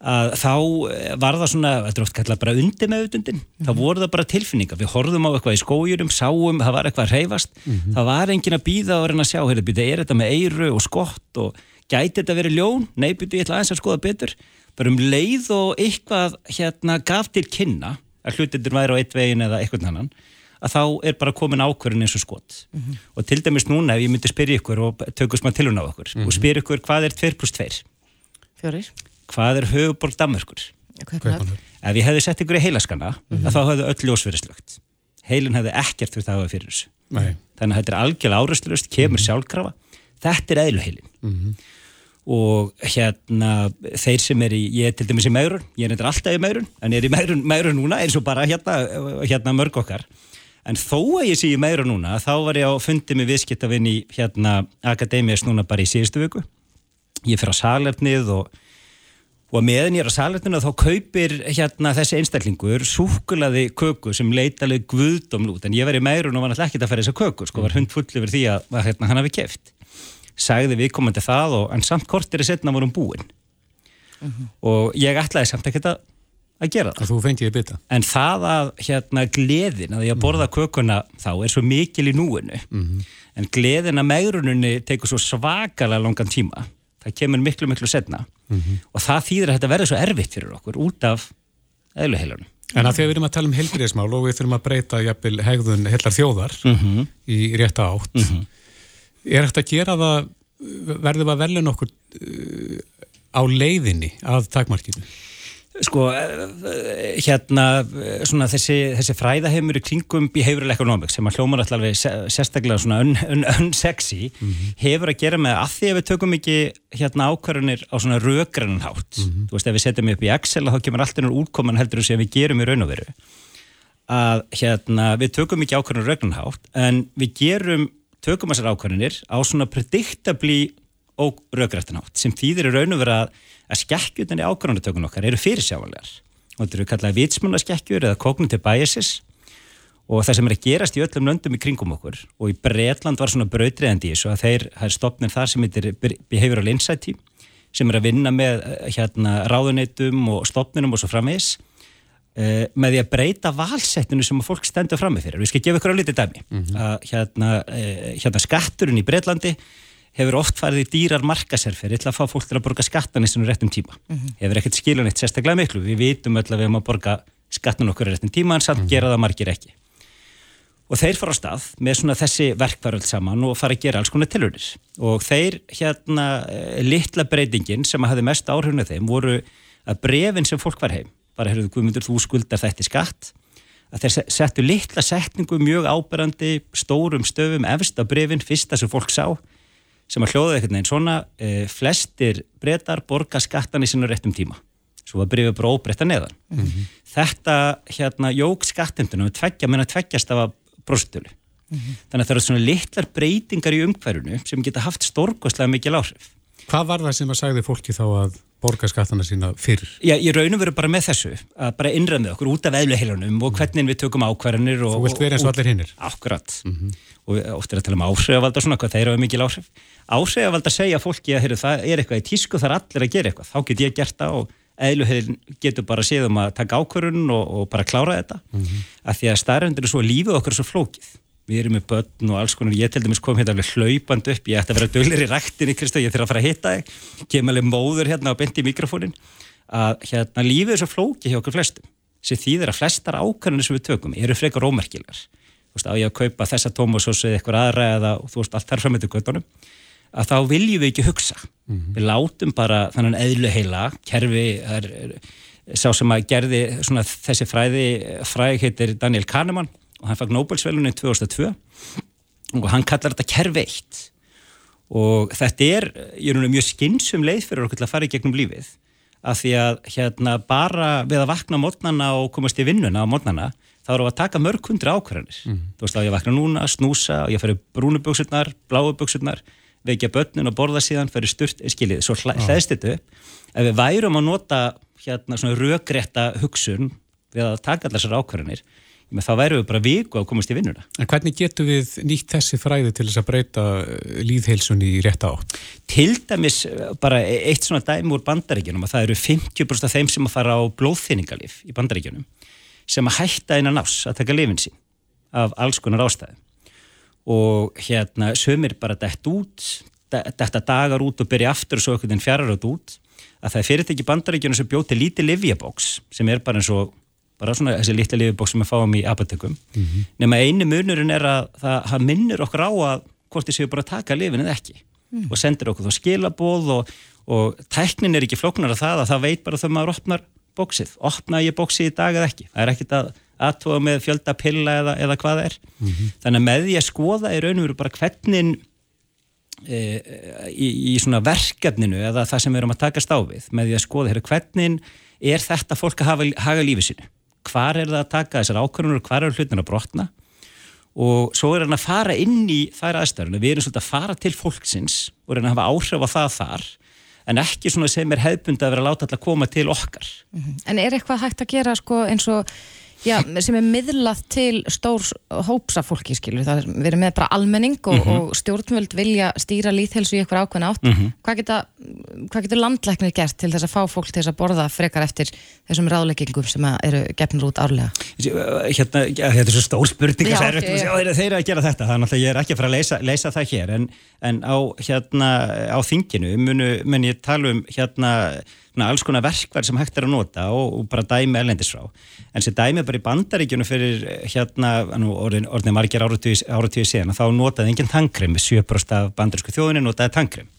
að þá eh, var það svona, þetta er oft kallað bara undir meðutundin, þá voru það bara tilfinningar, við horfðum á eitthvað í skójurum, sáum, það var eitthvað að reyfast, það var engin að býða og reyna að sjá, heyrðu, býta, er þetta með eyru og skott og gæti þetta verið ljón? Nei, býta, ég ætla aðeins að skoða betur, bara um leið og eitthvað hérna gaf til kynna að hlutindir væri á eitt veginn eða eitthvað annan, að þá er bara komin ákvörðin eins og skott. Og til dæmis núna ef ég myndi spyrja ykkur og tökum smá tilhuna á okkur og spyrja ykkur hvað er 2 pluss 2? Fjórir. Hvað er höfuborg Danmörkur? Kaupanöfn. Ef ég hefði sett ykkur í heilaskana að þá hefði öll ljós verið slögt. Heilin hefði ekkert þurft að hafa fyrir þessu. Nei. Þannig að þetta er algjörlega áreistlust, kemur sjálfkrafa. Þetta er eðluheilin. Og hérna, þeir sem er í, ég er til dæmis í megrun, ég er eitthvað alltaf í megrun, en ég er í megrun núna eins og bara hérna, hérna mörg okkar. En þó að ég sé í megrun núna, þá var ég á fundi með viðskiptavinn í hérna Akademias núna bara í síðustu viku. Ég fyrir á salernið og og meðan ég er á salerninu þá kaupir hérna þessi einstaklingur súkulaði köku sem leitaleg guðdóml út en ég var í meirun og var náttúrulega ekkert að fara þessa köku sko var hund full yfir því að hérna, hann hafi keft sagði viðkomandi það og en samt kortir í setna vorum búin. Og ég ætlaði samt ekkert að, að gera það. Og þú fengið þið bita. en það að hérna gleðin að ég að borða kökuna þá er svo mikil í núinu. En gleðin að megrununni tekur svo svakalega langan tíma. Það kemur miklu miklu setna og það þýðir að þetta verður svo erfitt fyrir okkur út af eðluheilunum. En að því að við erum að tala um heilbriðismál og við þurfum að breyta jafnvel hegðun heillar þjóðar í rétta átt er eftir að gera það verðum að velja nokkur uh, á leiðinni að takmarkinu? Sko eh, hérna svona þessi, þessi fræðaheimur í kringum behavioral economics sem að hljómar se- sérstaklega svona unsexy un, un hefur að gera með að því að við tökum ekki hérna ákvarðanir á svona rökgrannan hátt þú veist ef við setjum upp í Excel þá kemur alltaf nú útkoman heldur sem við gerum í raun og veru. Að hérna við tökum ekki ákvarðanir rökgrannan hátt en við gerum tökum þessar ákvarðanir á svona predictably og rökgrættan hátt sem þýðir í raun og veru að, skekkjutinni ákvarðanatökun okkar eru fyrirsjáanlegar. Og þetta eru kallað vitsmunaskekkjur eða cognitive biases og það sem er að gerast í öllum löndum í kringum okkur og í Breitland var svona brautriðandi þessu að þeir, það er stopnir þar sem heitir Behavioral Insight Team sem er að vinna með eh, hérna ráðuneytum og stopninum og svo framvegis uh, með því að breyta valsettinu sem að fólk stendur frammi fyrir. Við skal gefa ykkur á litið dæmi að hérna, uh, hérna skatturinn í Breitlandi hefur oft farið í dýrar markaserferi til að fá fólk til að borga skattan í svona réttum tíma. Hefur ekkert skilun eitt sérstaklega miklu. Við vitum öll að við höfum að borga skattan okkur í réttum tíma en samt gera það margir ekki. og þeir fara á stað með svona þessi verkvaröld saman og fara að gera alls konar tilhörnir og þeir hérna eh, litla breytingin sem að hafi mest áhrifna þeim voru að brefin sem fólk var heim bara heyrðu Guðmundur þú skuldar þetta skatt. Að þeir se- settu litla setningu mjög áberandi stórum stöfum efst af brefin fyrsta sem fólk sá sem að hljóða einhvern veginn svona e, flestir breytar borga skattan í sinu réttum tíma. Svo var brefið bara óbreytta neðan. Þetta hérna jók skattindunum tveggja menna tveggjast af prosentölu þannig að það eru svona litlar breytingar í umhverfunu sem geta haft stórkostlega mikil áhrif. Hvað var það sem að sagði fólki þá að borga skattana sína fyrir? Já, ég raunum veru bara með þessu að bara innræða með okkur út af eðluheilunum og hvernig við tökum ákvarðanir og, Þú vilt vera eins og allir hinnir? Akkurat. Og við oft er að tala um áhrifavaldar svona hvað þeir hafa mikil áhrif. Áhrifavaldar segja fólki að heyru, það er eitthvað í tísku þar allir að gera eitthvað, þá get ég gert það og eðluheilin getur bara séð um að taka ákvarðun og, og bara klára þetta. Mm -hmm. að því að starfendur er svo lífið okkur svo flókið við erum með börn og alls konar, ég til dæmis kom hérna alveg hlaupand upp, ég ætti að vera dölur í ræktinni Kristó, ég þurfa að fara að hitta þig. Kem alveg móður hérna og bendi í mikrofónin að hérna lífið er svo flókið hjá okkur flestum sem þýðir að flestar ákvarðanir sem við tökum eru frekar ómerkilegar. Þú veist, á ég að kaupa þessa tómasósu eða eitthvað aðra eða þú veist, allt þar fram með göttunum að þá viljum við ekki hugsa. Við látum bara þannig eðlu heila. Kerfi er, er, sá sem að gerði svona, þessi fræði fræði heitir Daniel Kahneman og hann fagn Nobelsvelunin 2002 og hann kallar þetta kerfi eitt. Og þetta er ég er núna mjög skynsum leið fyrir okkur til að fara í gegnum lífið. Af því að hérna bara við að vakna mótnana og komast í vinnuna á mótnana þá erum við að taka mörg hundri ákvarðanir. Þú veist að ég vakna núna, snúsa og ég fyrir brúnuböksurnar, bláuböksurnar vekja börnun og borða síðan fyrir sturt skiljið, svo hlæðst þetta upp. Ef við værum að nota hérna svona rökrétta hugsun við að taka allar þessar ákvarðanir þá værum við bara viku að komast í vinnuna En hvernig getum við nýtt þessi fræði til þess að breyta eh, lýðheilsunni í rétt átt? til dæmis eh, bara eitt svona dæmi úr bandaríkjunum að það eru 50% af þeim sem að fara á blóðþýningalif í bandaríkjunum sem að hætta innan ás að taka lifin sín af alls konar ástæði og hérna sömur bara dett út de- detta dagar út og byrja aftur og svo einhvern veginn fjarar át út að það er fyrirtæki bandaríkjunum sem bjóti lítið livjabóks sem er bara eins og bara svona þessi lítið livjabóks sem við fáum í apotekum. Nema einu munurinn er að það, það minnir okkur á að hvort þið séu bara að taka lifin eða ekki. Og sendir okkur þá skilabóð og, og tæknin er ekki flóknar að það að það veit bara þegar maður opnar bóksið opna ég bóksið í dag eða ekki? Það er ekkit að aðtóa með fjölda pilla eða, eða hvað það er. Þannig að með því að skoða í raun og veru bara hvernig e, í, í svona verkefninu eða það sem við erum að takast á við með því að skoða hvernig er þetta fólk að hafa, haga lífið sínu hvar er það að taka þessar ákvörðunur hvar eru hlutin að brotna? Og svo er hann að fara inn í þær aðstæðurinn við erum svolítið að fara til fólksins og reyna að hafa áhrif á það þar en ekki svona sem er hefbund að vera að láta alltaf koma til okkar. En er eitthvað hægt að gera sko, eins og já, sem er miðlað til stórs hópsa fólki skilur, það er, við erum með bara almenning og, og stjórnvöld vilja stýra líðhelsu í eitthvað ákveðna átt. Hvað, geta, hvað getur landlæknir gert til þess að fá fólk til þess að borða frekar eftir þessum ráðleggingum sem að eru gefnir út árlega? Hérna, ja, þetta er svo stór spurning Já, að já. já, þeir eru að gera þetta? Er náttúrulega, ég er ekki að fara að leysa, leysa það hér en, en á, hérna, á þinginu mun ég tala um hérna, na, alls konar verkverð sem hægt er að nota og, og bara dæmi erlendis frá. En sem dæmi bara í bandaríkjunu fyrir hérna, orðin, orðin margir áratíu síðan, þá notaði engin tangrim 7% af bandarísku þjóðinni notaði tangrim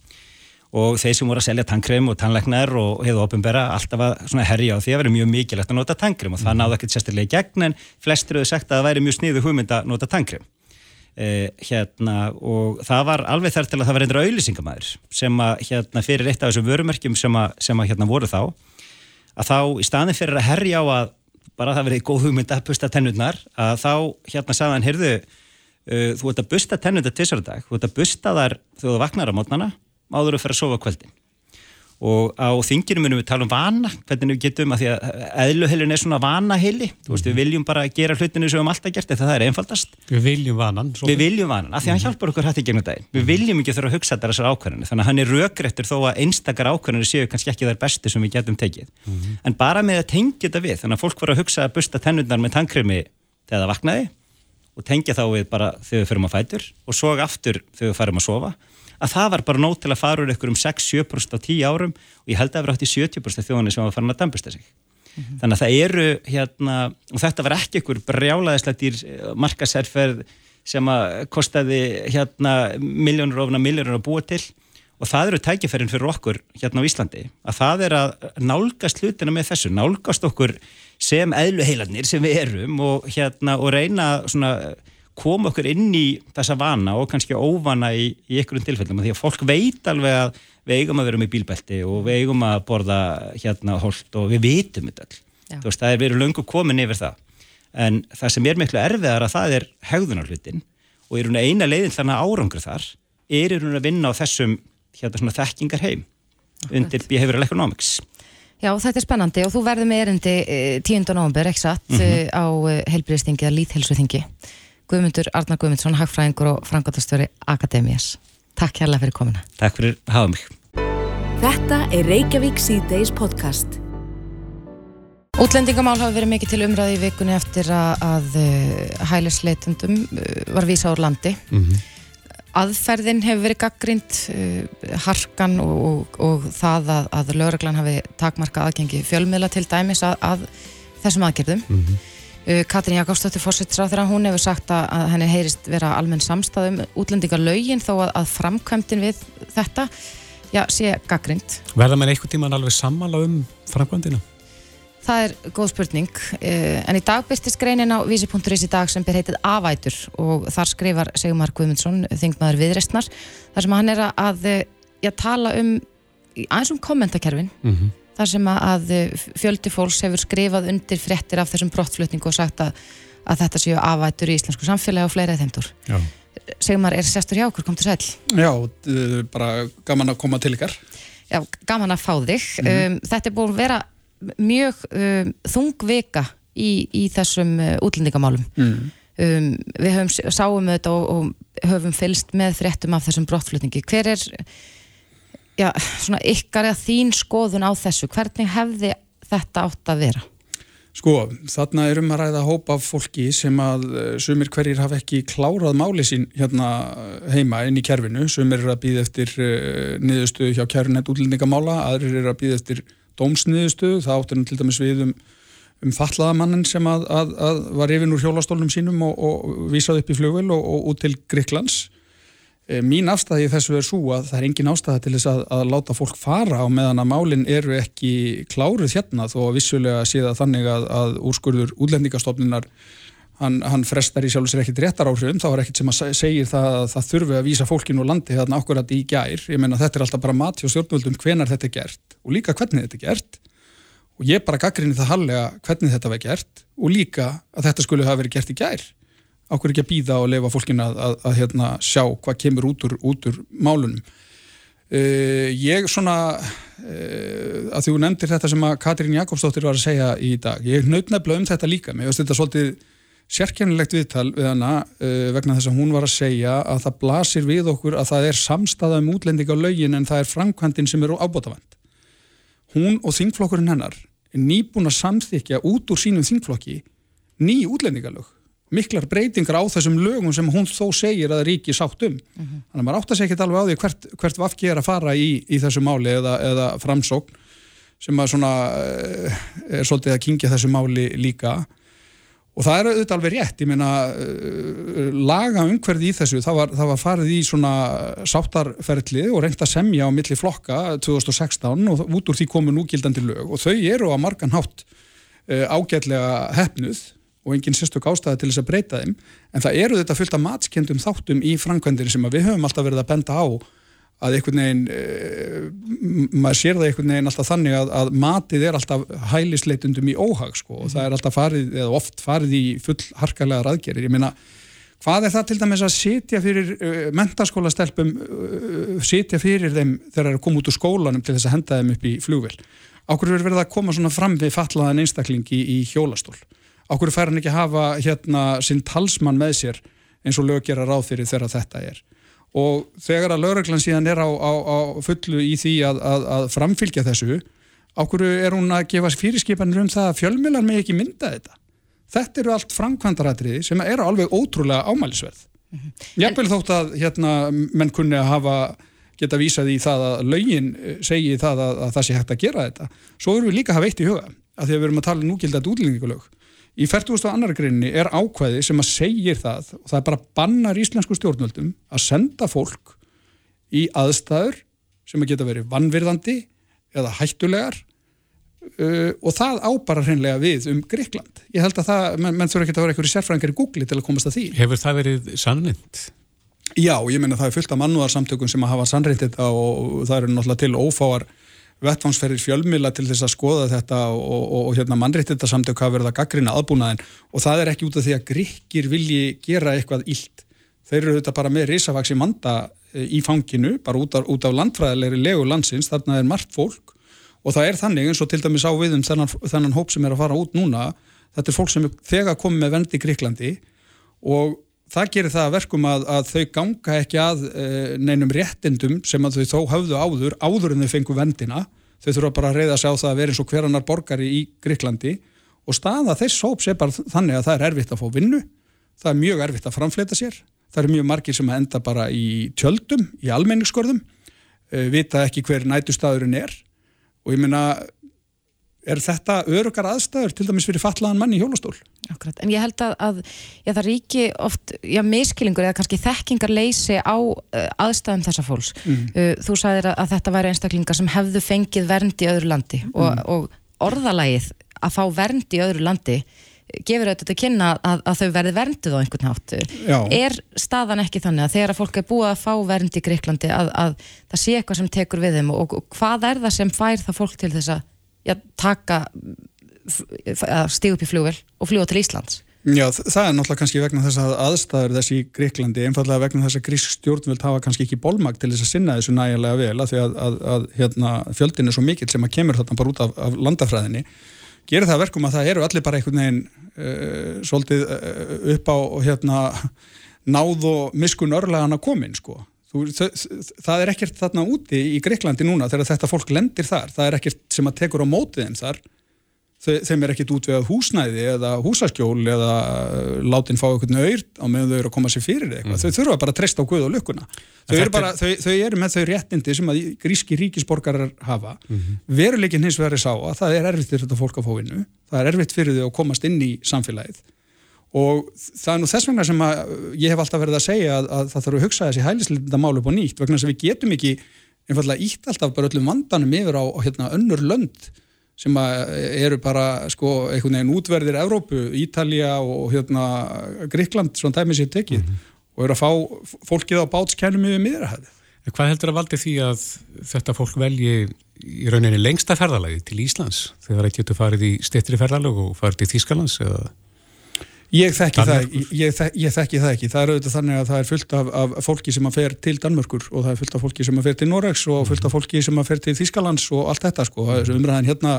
og þeir sem voru að selja tannkrem og tannleiknar og hefðu ofinbera alltaf að herja á því að vera mjög mikilvægt að nota tannkrem. Og það náðu ekkert sérstaklega í gegn en flestir hefur sagt að það væri mjög sniðu hugmynd að nota tannkrem eh, hérna og það var alveg þar til að það var einhverja auðlýsingamæður sem að hérna fyrir eitt af þessum vörumerkjum sem að, sem að hérna voru þá að þá í staðin fyrir að herja á að bara það verið góð hugmynd að busta tennurnar að þá hérna sagðan, heyrðu uh, þú ert að busta tennurnar tvisar dag. Þú ert að busta þar þegar þú vaknar á mótnana áður að fyrir að sofa kvöldin og á þinginu munum við tala um vana hvernig við getum að því að eðluheilin er svona vanaheili, þú veist við viljum bara gera hlutinu sem við höfum alltaf gert, en það er einfaldast. Við viljum vanan. við viljum vanan, af því að hann hjálpar okkur hætti gegnum daginn. Við viljum ekki þurfa að hugsa þetta þessar ákvarðanir þannig að hann er rökréttur þó að einstakar ákvarðanir séu kannski ekki þær bestu sem við getum tekið. En bara með að tengja þetta við þannig að fólk voru að hugsa að busta tennundar með að það var bara nót til að fara úr ykkur um 6-7% á 10 árum og ég held að það var átt í 70% þjóðanir sem var farin að dambusta sig. Þannig að það eru hérna, og þetta var ekki ykkur brjálaðislega dýr markaserferð sem að kostaði hérna miljónur ofna miljónur að búa til. Og það eru tækifærin fyrir okkur hérna á Íslandi að það er að nálgast hlutina með þessu, nálgast okkur sem eðluheilarnir sem við erum og, hérna, og reyna svona koma okkur inn í þessa vana og kannski óvana í, í einhverjum tilfellum því að fólk veit alveg að við eigum að vera með bílbelti og við eigum að borða hérna hold og við vitum þetta veist, það er verið löngu komin yfir það en það sem er miklu erfiðar að það er hegðunarhlutin og er hún eina leiðin þannig árangur þar er hún að vinna á þessum hérna svona þekkingar heim undir behavioral economics Já, þetta er spennandi og þú verður með erindi 10. november, ekki satt, mm -hmm. á helbriðstingi eða líthelsuþingi. Guðmundur Arnar Guðmundsson, hagfræðingur og frangatastjóri Akademías. Takk hérlega fyrir komina. Takk fyrir að hafa mig. Þetta er Reykjavík C-Days podcast. Útlendingamál hafa verið mikið til umræði í vikunni eftir að, að hælisleitundum var vísa úr landi. Mm -hmm aðferðin hefur verið gaggrind uh, harkan og, og, og það að, að lögreglan hafi takmarka aðgengi fjölmiðla til dæmis að, að þessum aðgerðum mm -hmm. Uh, Katrín Jakobsdóttir fórsættisráð þegar hún hefur sagt að, að henni heyrist vera almenn samstæðum útlendingar laugin þó að framkvæmdin við þetta já, sé gaggrind Verða mér einhvern tíman alveg sammála um framkvæmdina? Það er góð spurning, en í dag byrstist greinin á vísi.is í dag sem ber heitið Afætur og þar skrifar Sigmar Guðmundsson, þingmaður viðrestnar, þar sem hann er að já, tala um, aðeins um kommentakerfin, mm -hmm. Þar sem að fjöldi fólks hefur skrifað undir frettir af þessum brottflutningu og sagt að, að þetta séu Afætur í íslensku samfélagi og fleira þeimtur. Sigmar, er sestur hjá okkur, kom til sæl? Já, bara gaman að koma til ykkar. Já, gaman að fá þig. Mm -hmm. um, þetta er búin að vera mjög um, þungvika í, í þessum uh, útlendingamálum mm. um, við höfum, sáum þetta og, og höfum fylst með fréttum af þessum brottflutningi hver er já, svona ykkar eða þín skoðun á þessu hvernig hefði þetta átt að vera? Sko, þarna erum að ræða hópa fólki sem að sumir hverjir hafa ekki klárað máli sín hérna heima inn í kerfinu, sumir eru að býða eftir uh, niðurstöðu hjá kerfinet útlendingamála, aðrir eru að býða eftir dómsniðustuð, það áttur til dæmis við um, um fallaðamannin sem að, að, að var yfir úr hjólastólnum sínum og, og vísað upp í flugvel og, og út til Gríklands. E, mín afstæði þessu er svo að það er engin ástæði til þess að, að láta fólk fara á meðan að málinn eru ekki kláruð hérna þó að vissulega sé það þannig að úrskurður útlendingastofnunar hann, hann frestar í sjálf sér ekkit réttar áhrifum, þá er ekkit sem að segja það að það þurfi að vísa fólkinu og landi þarna akkurat í gær, ég meina þetta er alltaf bara mat hjá stjórnvöldum hvenar þetta er gert og líka hvernig þetta er gert. Og ég bara gaggrinni það hallega hvernig þetta var gert og líka að þetta skulle hafa verið gert í gær ákveður ekki að býða og lefa fólkinu að, að, að hérna, sjá hvað kemur út úr, út úr málunum uh, ég svona uh, að þú nefndir þetta sem að Katrín Jakobsdóttir var að segja í dag ég nautnefla um þetta líka, mér finnst þetta svolítið sérkennilegt viðtal við hana uh, vegna þess að hún var að segja að það blasir við okkur að það er samstaða um útlending á laugin en það er framkvæmdinn sem eru ábútafand. Hún og þingflokkurinn hennar er nýbúin að samþykja út úr sínum þingflokki ný útlendingalög. Miklar breytingar á þessum lögum sem hún þó segir að ríki sátt um. Uh -huh. Þannig að maður átt að segja ekki alveg á því hvert, hvert vafki er að fara í, í þessu máli eða, eða framsókn sem að svona uh, er svolítið að kingja þessu máli líka og það er auðvitað alveg rétt, ég meina uh, laga umhverfið í þessu það var, það var farið í svona sáttarferðli og reynd að semja á milli flokka 2016 og út úr því komu núgildandi lög og þau eru á margan hátt uh, ágætlega hefnuð og enginn sérstök ástæði til þess að breyta þeim en það eru þetta fullt af matskendum þáttum í framkvæmdiri sem við höfum alltaf verið að benda á að einhvern veginn e, maður sér það einhvern veginn alltaf þannig að, að matið er alltaf hælisleitundum í óhag sko og það er alltaf farið eða oft farið í full harkalega raðgerir ég meina hvað er það til dæmis að sitja fyrir uh, mentaskólastelpum uh, sitja fyrir þeim þegar það er að koma út úr skólanum til þess að henda þeim upp í flugvel áhverju er verið að koma svona fram við fatlaðan einstaklingi í hjólastól áhverju fær hann ekki hafa hérna sinn talsmann með sér eins og lög gera ráð fyrir þegar þetta er? Og þegar að lauraglann síðan er á, á, á fullu í því að, að, að framfylgja þessu áhverju er hún að gefa fyrirskipanir um það að fjölmjölan með ekki mynda þetta? Þetta eru allt framkvæmdarætriði sem eru alveg ótrúlega ámælisverð. Mm -hmm. vil þótt að hérna, menn kunni að hafa geta vísað í það að laugin segi það að, að það sé hægt að gera þetta svo eru við líka að hafa eitt í huga að því að við erum að tala um núgildað útlendingalög í 40. annar greininni er ákvæði sem að segir það og það er bara bannar íslensku stjórnvöldum að senda fólk í aðstæður sem að geta verið vannvirðandi eða hættulegar uh, og það ábara hreinlega við um Gríkland. Ég held að það, menn, menn þurfa ekki að vera einhverju sérfræðingar í Google til að komast að því. Hefur það verið sannmynd? Já, ég menna það er fullt af mannúðarsamtökum sem að hafa þetta og það eru náttúrulega til ófáar vettvangsferðir fjölmila til þess að skoða þetta og, og, og hérna mannreitt samtök hafa verið að gaggrina aðbúnaðin og það er ekki út af því að gríkir vilji gera eitthvað illt. Þeir eru þetta bara með risavaksi manda eh, í fanginu, bara út af, út af landfræðilegri legu landsins, þarna er margt fólk. Og það er þannig eins og til dæmis á við um þennan, þennan hóp sem er að fara út núna, þetta er fólk sem er þegar komið með vendi í Gríklandi og það gerir það verkum að, að þau ganga ekki að e, neinum réttindum sem að þau þó hafðu áður, áður en þau fengu vendina, þau þurfa bara að reyða sig á það að vera eins og hverjanar borgari í Gríklandi og staða þess hóps er bara þannig að það er erfitt að fá vinnu, það er mjög erfitt að framfleta sér, það er mjög margir sem að enda bara í tjöldum, í almenningsskorðum, e, vita ekki hver nætustadurinn er. Og ég minna er þetta örugar aðstæður til dæmis fyrir fatlaðan mann í hjólastól Akkurat. En ég held að, að já, það ríki oft já, miskilingur eða kannski þekkingar leysi á uh, aðstæðum þessa fólks mm. uh, þú sagðir að, að þetta væri einstaklingar sem hefðu fengið vernd í öðru landi mm. og, og orðalagið að fá vernd í öðru landi gefur auðvitað til kynna að, að þau verði verndið á einhvern hátt. Já. Er staðan ekki þannig að þegar að fólk er búið að fá vernd í Greiklandi að, að það sé eitthvað sem tekur við þeim og, og hvað er það sem fær það fólk til þess að já, taka stíða upp í fljóvel og fljúa til Íslands? Já, það er náttúrulega kannski vegna þess að aðstæður þessi í Greiklandi, einfallega vegna þess að grísk stjórnvöld hafa kannski ekki bólmag til þess að sinna þessu nægilega vel að því að, að, að hérna, fjöldin er svo mikill sem að kemur þarna bara út af, af landafræðinni gerir það verkum að það eru allir bara einhvern veginn uh, svolítið uh, upp á hérna, náð og miskun örlagan að komin sko. Þú, það, það er ekkert þarna úti í Greiklandi núna þegar þetta fólk lendir þar, það er ekkert sem að tekur á mótið þeim þar þeim er ekkert útvegað húsnæði eða húsaskjól eða uh, látin fá einhvern auður á meðan þau eru að koma sér fyrir eitthvað. Mm. Þau þurfa bara að treysta á Guð og lukkuna. Þau eru, bara, þau, þau eru með þau réttindi sem að gríski ríkisborgarar hafa. Mm -hmm. Veruleikin hins vegar er sá að það er erfitt fyrir þetta fólk að fá innu. Það er erfitt fyrir þau að komast inn í samfélagið. Og það er nú þess vegna sem að ég hef alltaf verið að segja að, að það þarf að hugsa þessi hælisleita mál upp á nýtt vegna sem við getum ekki einfallega ítt alltaf bara öllum vandanum yfir á, hérna, önnur lönd sem eru bara sko, einhvern veginn útverðir Evrópu, Ítalija og hérna Gríkland, svona dæmi sér tekið mm -hmm. og eru að fá fólkið á bátskænum yfir miðrahæði. Hvað heldur að valdi því að þetta fólk velji í rauninni lengsta ferðalagi til Íslands þegar það getur farið í stittri ferðalag og farið til Þýskalands eða Ég þekki, það, ég, þekki, ég þekki það ekki. Það er auðvitað þannig að það er fullt af, af fólki sem að fer til Danmörkur og það er fullt af fólki sem að fer til Noregs og fullt af fólki sem að fer til Þýskalands og allt þetta sko. Umræðin hérna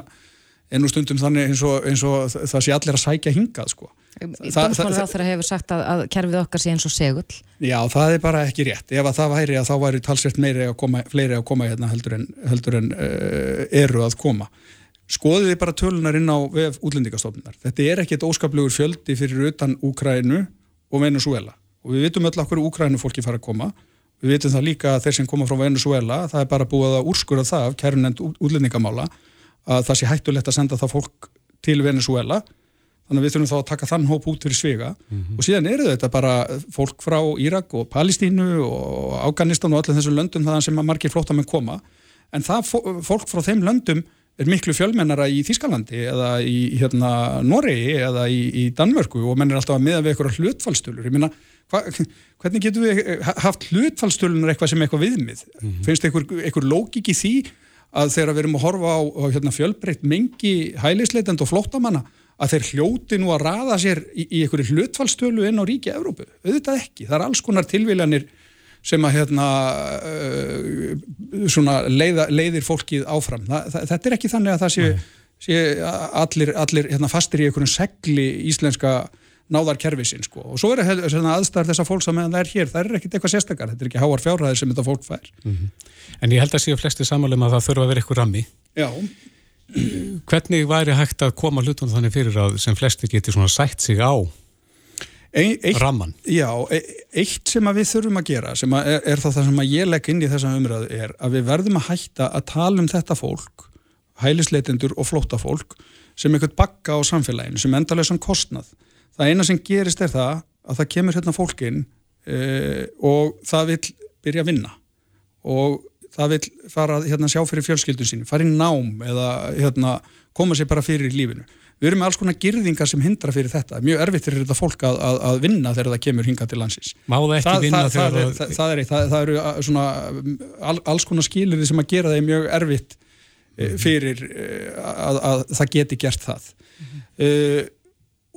ennú stundum þannig eins og, eins og það sé allir að sækja hingað sko. Dómsmálar á þeirra hefur sagt að, að kerfið okkar sé eins og segull. Já, það er bara ekki rétt. Ef að það væri að þá væri talsvert meiri að koma, fleiri að koma hérna heldur en, heldur en uh, eru að koma skoðiði bara tölunar inn á vef útlendingastofnunar. Þetta er ekkit óskaplegur fjöldi fyrir utan Úkrænu og Venezuela og við vitum öll okkur Úkrænu fólki fara að koma. Við vitum það líka að þeir sem koma frá Venezuela, það er bara búið að úrskura það af kærunend útlendingamála að það sé hættulegt að senda það fólk til Venezuela þannig að við þurfum þá að taka þann hóp út fyrir svega mm -hmm. og síðan eru þetta bara fólk frá Írak og Palestínu og Afganistan og allir þessum löndum þaðan sem margir flótamenn koma en það fólk frá þeim löndum er miklu fjölmennara í Þískalandi eða í hérna, Noregi eða í, í Danmörku og menn er alltaf að miða við eitthvað hlutfallstölur. Ég minna, hvernig getur við haft hlutfallstölunar eitthvað sem eitthvað viðmið? Mm -hmm. finnst einhver, einhver lógik í því að þegar við erum að horfa á, á hérna, fjölbreytt mengi hælisleitend og flóttamanna að þeir hljóti nú að raða sér í, í einhverju hlutfallstölu inn á ríki Evrópu, auðvitað ekki, það er alls konar tilviljanir sem að hérna, uh, leiða, leiðir fólkið áfram. Þa, það, þetta er ekki þannig að það sé, sé allir, allir hérna, fastir í einhvern segli íslenska náðarkerfisinn sko. og svo er það aðstæðar þessa fólk sem það er hér, það er ekkert eitthvað sérstakar þetta er ekki háar fjárhæðir sem þetta fólk fær mm -hmm. En ég held að séu flesti samanlega að það þurfa að vera eitthvað rammi Já Hvernig væri hægt að koma hlutunum þannig fyrir að sem flesti geti svona sætt sig á Eitt, Ramman. Já, e, eitt sem við þurfum að gera, sem að er, er það það sem ég legg inn í þessa umræðu, er að við verðum að hætta að tala um þetta fólk, hælisleitendur og flóttafólk, sem eitthvað bakka á samfélaginu, sem endalösan kostnað. Það eina sem gerist er það að það kemur hérna fólkin uh, og það vil byrja að vinna og það vil fara að hérna, sjá fyrir fjölskyldun sín, fara í nám eða hérna, koma sér bara fyrir í lífinu. Við erum með alls konar girðingar sem hindra fyrir þetta. Mjög erfitt er þetta fólk að, að, að vinna þegar það kemur hinga til landsins. Það það, það, er, það, eru uh, svona all, alls konar skilir sem að gera það mjög erfitt mm. fyrir uh, að, að það geti gert það. Mm. Uh,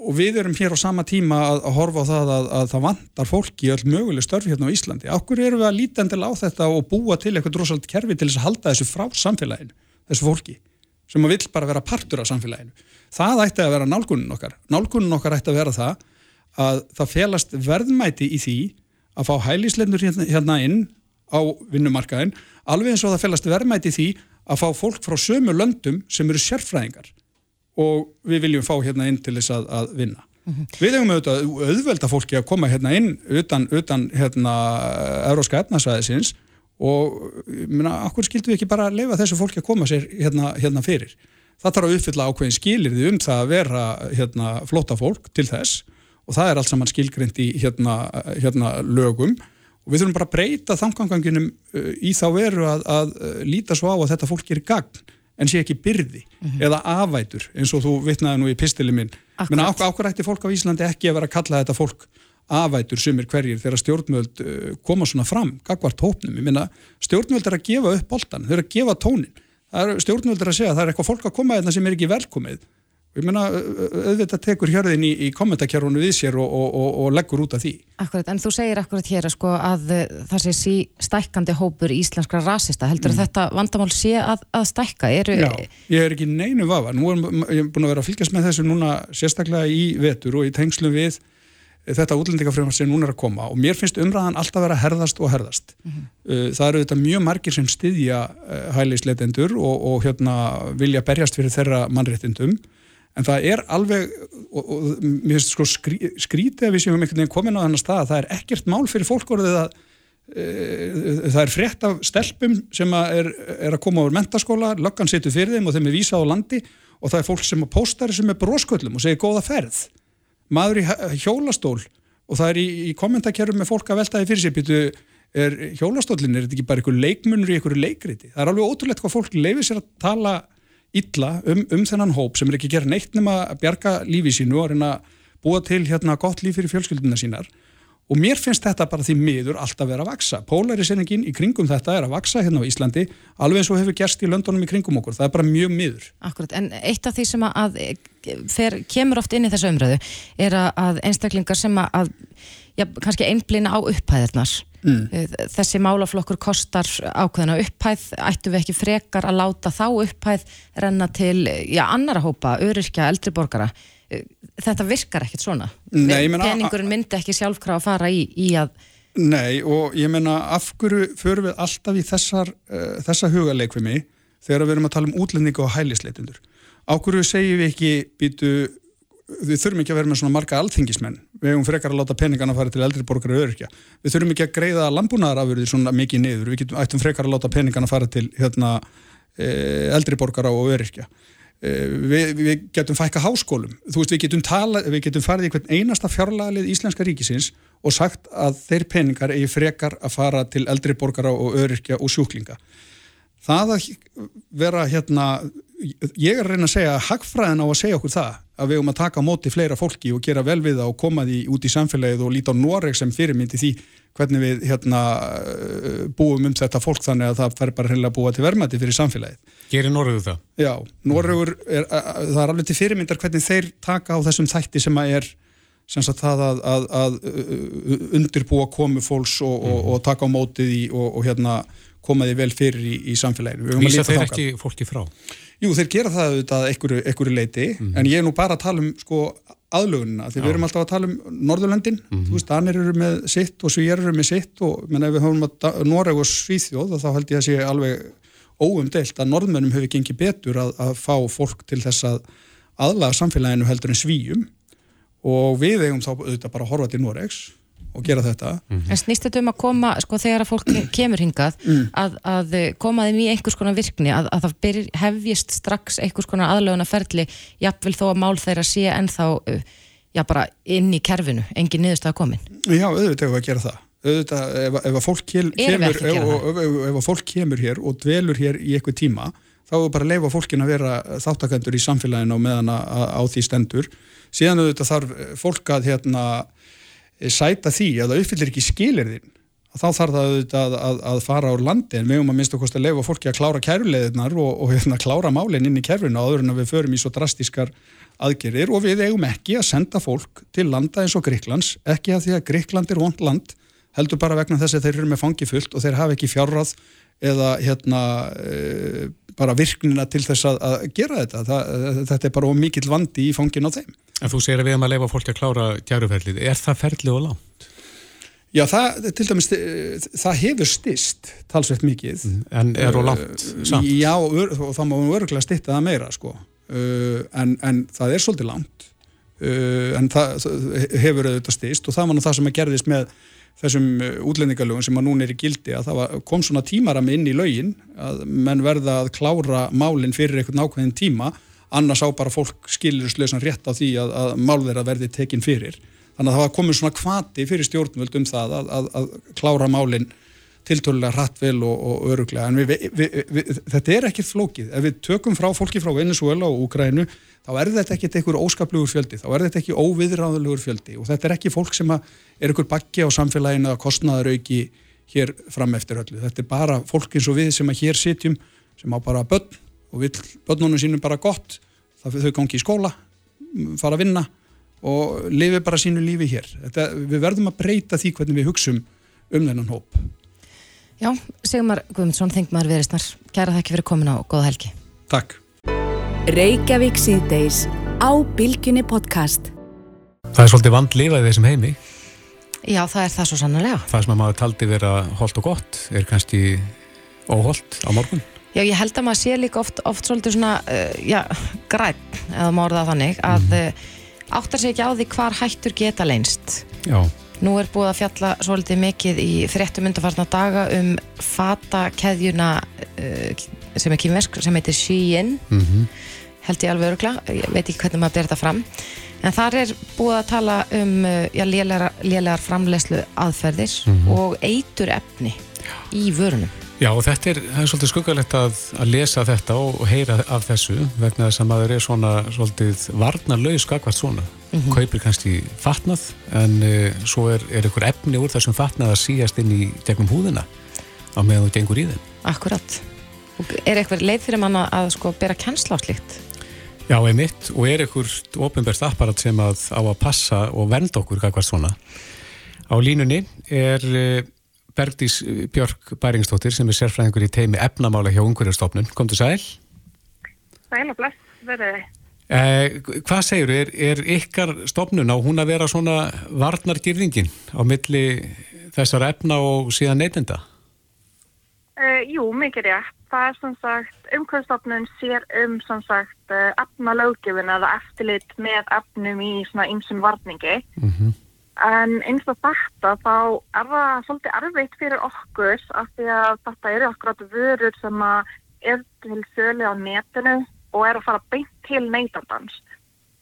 og við erum hér á sama tíma að, horfa á það að, að það vantar fólki öll möguleg störfi hérna á Íslandi. Akkur eru við að líta endil á þetta og búa til eitthvað drosalt kerfi til þess að halda þessu frá samfélaginu, þessu fólki sem vill bara vera partur af samfélaginu. Það ætti að vera nálgunin okkar. Nálgunin okkar ætti að vera það að það felast verðmæti í því að fá hælisleitur hérna, hérna inn á vinnumarkaðin alveg eins og það felast verðmæti í því að fá fólk frá sömu löndum sem eru sérfræðingar og við viljum fá hérna inn til þess að, að vinna. Mm -hmm. Við hefum auðvitað auðvelda fólki að koma hérna inn utan, utan hérna, euróska efnasvæðisins og minna, akkur skildum við ekki bara að lefa þessu fólki að koma sér hérna, hérna fyrir? Það þarf að uppfylla ákveðin skilirði um það að vera hérna, flóta fólk til þess. Og það er allt saman skilgrind í hérna, hérna lögum. Og við þurfum bara að breyta þanganganginum uh, í þá veru að, að uh, líta svo á að þetta fólk er gagn en sé ekki byrði mm -hmm. eða afætur eins og þú vitnaði nú í pistili minn. Menn ákveð ætti fólk á Íslandi ekki að vera að kalla þetta fólk afætur sumir hverjir þegar stjórnmöld uh, koma svona fram, gagvart hópnum, ég minna stjórnmöld er að gefa upp boltan, þau eru að gefa tónin stjórnmöld er að segja að það er eitthvað fólk að koma hérna sem er ekki velkomið ég meina, auðvitað tekur hjörðin í, í kommentarkjörfunum við sér og, og, og, og leggur út af því. Akkurat, en þú segir akkurat hér sko, að það sé sí stækkandi hópur íslenskra rasista, heldur mm. þetta vandamál sé að, að stækka? Eru... Já, ég er ekki neinu vafa, nú er ég búin að vera að fylgjast með þessu núna sérstaklega í vetur og í tengslu við þetta útlendingafröfum sem núna er að koma og mér finnst umræðan alltaf að vera herðast og herðast. Mm -hmm. Það eru þetta mjög margir sem styðja uh, hælisleitendur og, og hérna vilja berjast fyrir þeirra mannréttindum en það er alveg, og, og mér finnst sko skrí, skrítið að við séum einhvern veginn komin á þannig stað að það er ekkert mál fyrir fólk orðið að uh, það er frétt af stelpum sem að er, er að koma úr mentaskóla, löggan setur fyrir þeim og þeim er vísað á landi og það er fólk sem að póstari sem er brósköllum og segir góða ferð maður í hjólastól og það er í, í kommentarkerfum með fólk að veltaði fyrir sig býtu, er hjólastólinn, er þetta ekki bara einhver leikmunur í einhverju leikriti? Það er alveg ótrúlegt hvað fólk leifir sér að tala illa um, um þennan hóp sem er ekki gera neitt nema að bjarga lífið sínu og reyna að búa til hérna gott líf fyrir fjölskylduna sínar og mér finnst þetta bara því miður alltaf verið að vaksa. Polarisenningin í kringum þetta er að vaksa hérna á Íslandi alveg eins og hefur gerst í löndunum í kringum okkur. Það er bara mjög miður. Akkurat, en eitt af því sem að fer, kemur oft inn í þessu umröðu er að einstaklingar sem að, já, kannski einblina á upphæðirnar. Mm. Eh, þessi málaflokkur kostar ákveðina upphæð, ættu við ekki frekar að láta þá upphæð renna til, já, annara hópa, öryrkja, eldriborgara þetta virkar ekkert svona. Nei, meina, peningurinn myndi ekki sjálfkrá að fara í, í að Nei og ég menna af hverju förum við alltaf í þessar, uh, þessa hugaleikvimi þegar við erum að tala um útlendingu og hælisleitundur á hverju segjum við ekki býtu, við þurfum ekki að vera með svona marga alþingismenn, við hefum frekar að láta peningana fara til eldri borgar og öryrkja. Við þurfum ekki að greiða landbúnaðarafurði svona mikið niður, við getum, ættum frekar að láta peningana fara til hérna, eh, eldri borgar og öryrkja. Eh, við, við getum fækka háskólum. Þú veist við getum, tala, við getum farið í hvern einasta fjárlagalið íslenska ríkisins og sagt að þeir peningar eigi frekar að fara til eldri borgara og öryrkja og sjúklinga. Það að vera hérna ég er að reyna að segja að hagfræðin á að segja okkur það að við erum að taka á móti fleira fólki og gera vel við það og koma því út í samfélagið og líta á Noreg sem fyrirmyndi því hvernig við hérna, búum um þetta fólk þannig að það fer bara hreinlega að búa til vermaði fyrir samfélagið. Gerir Norrögu það? Já, Norrögur, er, það er alveg til fyrirmyndar hvernig þeir taka á þessum þætti sem að er sem sagt það að, að, að undirbúa komu fólks og, og, og taka á mótið í og, og hérna koma því vel fyrir í, í samfélaginu. Vísa þeir ekki fólki frá? Jú, þeir gera það auðvitað einhverju leiti, mm. en ég er nú bara að tala um sko aðlugunina, því Já. við erum alltaf að tala um Norðurlöndin, mm. þú veist, Danir eru með sitt og Svíjar eru með sitt og menn ef við höfum að Noreg og Svíþjóð þá held ég að sé alveg óumdelt að norðmennum hefur gengið betur að, að fá fólk til þess að aðlaga samfélaginu heldur en svíjum og við eigum þá auðvitað bara að horfa til Noregs og gera þetta. En snýst þetta um að koma, sko, þegar að fólk kemur hingað, Mm. að, að koma þeim í einhvers konar virkni, að, að það byrj, hefjist strax einhvers konar aðlöguna ferli, jafnvel þó að mál þeirra sé ennþá, uh, já, bara inn í kerfinu, engin niðurstað komin. Já, auðvitað ef að gera það. Auðvitað ef, ef að fólk kel, kemur ef, ef, ef, ef að fólk kemur hér og dvelur hér í eitthvað tíma þá er bara að leifa fólkin að vera þáttakendur í samfélaginu og meðan að, að, á því stendur. Síðan auðvitað þarf fólk að hérna, sæta því að það uppfyllir ekki skilirðin þá þarf það að, að, að fara á landi. En við höfum að minnst okkur að leifa fólki að klára kæruleðinar og, og hérna, klára málinn inn í kerfinu áður en að við förum í svo drastískar aðgerðir. Og við eigum ekki að senda fólk til landa eins og Gríklands ekki að því að Gríkland er vond land heldur bara vegna þess að þeir eru með fangi fullt og þeir hafa ekki fjárráð eða hérna e, bara virknina til þess að, að gera þetta. Það, þetta er bara mikill vandi í fangin á þeim En þú segir að við erum að leifa fólki að klára kæruferlið. Er það ferlið og langt? Já, það, til dæmis, eh, það hefur stist talsveit mikið. En er og langt samt? Já, og, og það má örgulega stitta það meira, sko. Uh, en, en það er svolítið. Uh, en það, hefur auðvitað stist og það var nú það sem að gerðist með þessum útlendingalögum sem að núna er í gildi að það var, kom svona tímarami inn í lögin að menn verða að klára málinn fyrir einhvern ákveðin tíma annars á bara fólk skilurslösan rétt á því að, að mál þeirra verði tekin fyrir. Þannig að það var komið svona kvati fyrir stjórnvöld um það að, að, að klára málinn tiltölulega hrattvel og, og öruglega en við, við, við, þetta er ekkert flókið. Ef við tökum frá fólki frá Venezuela og Úgrænu þá er þetta ekkert einhver óskaplugur fjöldi þá er þetta ekki óviðráðulegur fjöldi. Og þetta er ekki fólk sem er einhver bakki á samfélaginu að kostnaður auki hér fram eftir öllu. Þetta er bara fólk eins og við sem að hér sitjum sem á bara börn og vil börnunum sínum bara gott það þau gangi í skóla fara að vinna og lifi bara sínu lífi hér þetta, við verðum að breyta því hvernig við hugsum um þennan hóp Já, Sigmar Guðmundsson, þingmaður veristnar, kæra þakki fyrir komin á góða helgi. Takk. Reykjavík síðdeis á Bilginni podcast. Það er svolítið vand lifað í þessum heimi. Já, það er það svo sannlega. Það sem að maður taldi vera holdt og gott er kannski óholdt á morgun. Já, ég held að maður sé líka oft, oft svolítið svona, uh, já, græn, eða maður það þannig, að uh, áttar sig ekki á því hvar hættur geta leinst. Já. Nú er búið að fjalla svolítið mikið í fréttum undarfarna daga um fatakeðjuna uh, sem er kýmversk, sem heitir Shein, Mm held ég alveg örugla, ég veit ekki hvernig maður ber þetta fram. En þar er búið að tala um lélegar, framlegslu aðferðir Mhm. og eitur efni í vörunum. Já og þetta er, er svolítið skuggalegt að, að lesa þetta og, heyra af þessu vegna þess að maður er svona svolítið varnarlaus skakvart svona. Mhm. Kaupir kannski fatnað en uh, svo er, er einhver efni úr þessum fatnað að síast inn í gegnum húðina á meðan þú gengur í þeim. Akkurat. Og er eitthvað leið fyrir manna að sko bera kennsla á slíkt? Já, einmitt, og er einhver ofinbært apparat sem að á að passa og vernda okkur kakvart svona. Á línunni er eh, Bergdís Björk Bæringstóttir sem er sérfræðingur í teimi efnamála hjá Ungverjarstofnun. Komdu sæl. Sæl og bless, verið þið. Eh, hvað segir er, er ykkar stofnun á hún að vera svona varnargyrðingin á milli þessara efna og síðan neytenda? Uh, jú, mikið rétt. Það er sem sagt, umhverfstofnun sér um sem sagt uh, efna löggjöfun eða eftirlit með efnum í svona ymsum varningi. Mm En eins og þetta þá er það svolítið erfitt fyrir okkur af því að þetta eru akkurat vörur sem að er til sölu á netinu og er að fara beint til neytandans.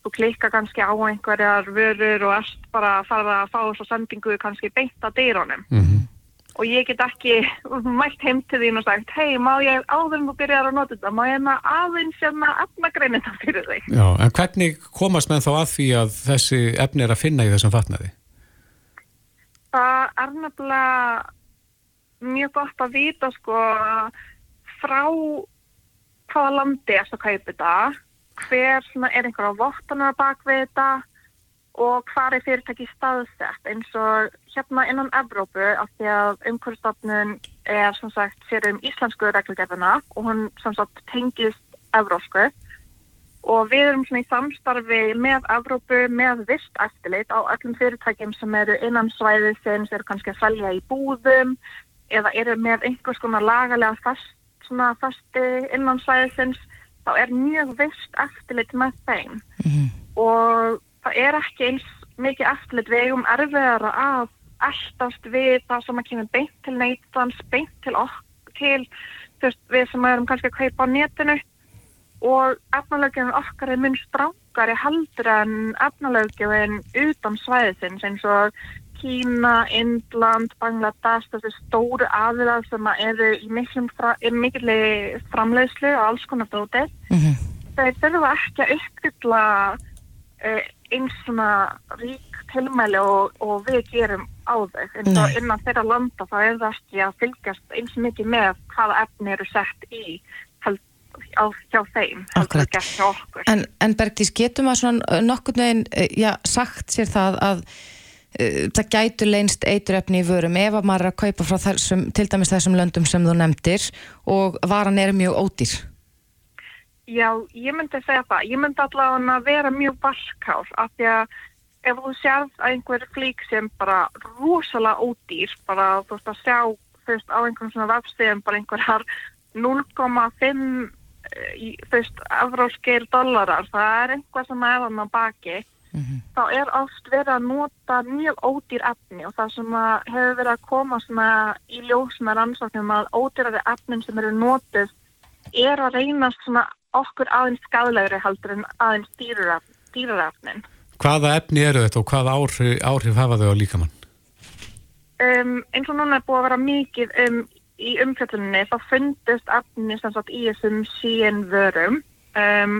Þú klikka kannski á einhverjar vörur og erst bara að fara að fá þessu sendingu kannski beint að dýrónum. -hmm. og ég get ekki mælt heim til þín og sagt hei, má ég áður þú byrjar að nota þetta má ég hérna aðeins hérna efnagreinin það fyrir þig Já, en hvernig komast menn þá að því að þessi efni er að finna í þessum fatnaði? Það er nefnilega mjög gott að vita sko frá hvaða landi er það að kaupa þetta hver er einhverja vottanar bak við þetta og hvað er fyrirtæki staðsett. Eins og hérna innan Evrópu af því að umhverfstofnun er sem sagt sér um íslensku reglugerðina og hún sem sagt tengist evrósku og við erum svona í samstarfi með Evrópu með vist eftirlit á öllum fyrirtækjum sem eru innan svæðið sem eru kannski að selja í búðum eða eru með einhvers konar lagalega fast, svona fasti innan svæðisins þá er mjög vist eftirlit með þeim. Og það er ekki eins mikið eftirlit. Við eigum erfiðara að eldast við það sem að kemur beint til neytans, beint til okkur, til veist, við sem erum kannski að kaupa á netinu og efnalögjum okkar er mun strángari heldur en efnalögjum utan svæðisins eins og Kína, Indland, Bangladesh, þessi stóru aðilar sem eru í mikilli framleiðslu og alls konar dótið. Mhm. Þeir þurfa ekki að uppfylla uh, eins svona rík tilmæli og, og við gerum á þau. En Nei. innan þeirra landa þá er það ekki að fylgjast eins mikið með hvaða efni eru sett í held, á, hjá þeim. en. En, Bergdís, getur maður svona nokkurn veginn, eh, sagt sér það að uh, það gætu leynst eiturefni í vörum ef að maður er að kaupa frá þessum, til dæmis þessum löndum sem þú nefndir og varan er mjög ódýr. Já, ég myndi segja það. Ég myndi allavega að vera mjög varkár af því að ef þú sérð að einhver flík sem bara rosalega ódýr, bara þú veist að sjá þú veist á einhverjum svona vefstíðum bara einhverjar 0,5 í, þú veist, evróskil dollarar, það er einhvað sem er hann á baki, þá er oft verið að nota mjög ódýr efni og það sem að hefur verið að koma í ljós með rannsóknum að ódýrari efnin sem eru notuð er að reynast okkur aðeins skadlegri heldur en aðeins dýrarefnin. Hvaða efni eru þetta og hvaða áhrif, áhrif hafa þau á líkamann? Um, eins og núna er búið að vera mikið um, í umfjölluninni þá fundist efni sem sagt í þessum síen vörum um,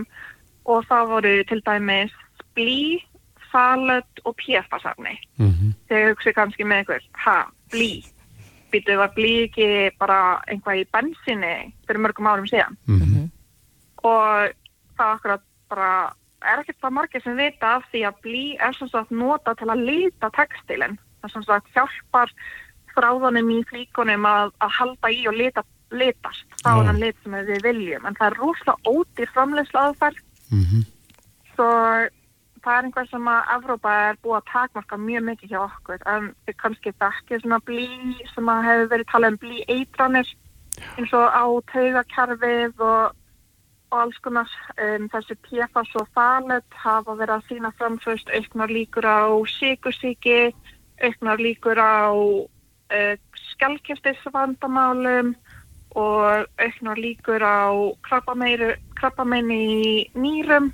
og það voru til dæmis blí, falöt og pjefasafni. Mm -hmm. Þegar hugsi kannski með einhver, ha, blí, býtu var blí ekki bara einhvað í bensinni fyrir mörgum árum síðan. og það akkurat bara er ekkert það margir sem vita af því að blí er sem sagt nota til að lita textilin. Það sem sagt hjálpar þráðanum í flíkunum að, að halda í og lita, litast. Það er hann lit sem við viljum. En það er rosalega ódýr framleiðslu aðferð. Svo það er einhver sem að Evrópa er búið að takmarka mjög mikið hjá okkur. En við kannski þekkið svona blí sem að hefur verið talað um blí eitranir eins og á taugakerfið og og alls konar um, þessi PFAS og falet hafa verið að sína framförst auknar líkur á síkursíki, auknar líkur á uh, skjálkjastisvandamálum og auknar líkur á krabbamein í nýrum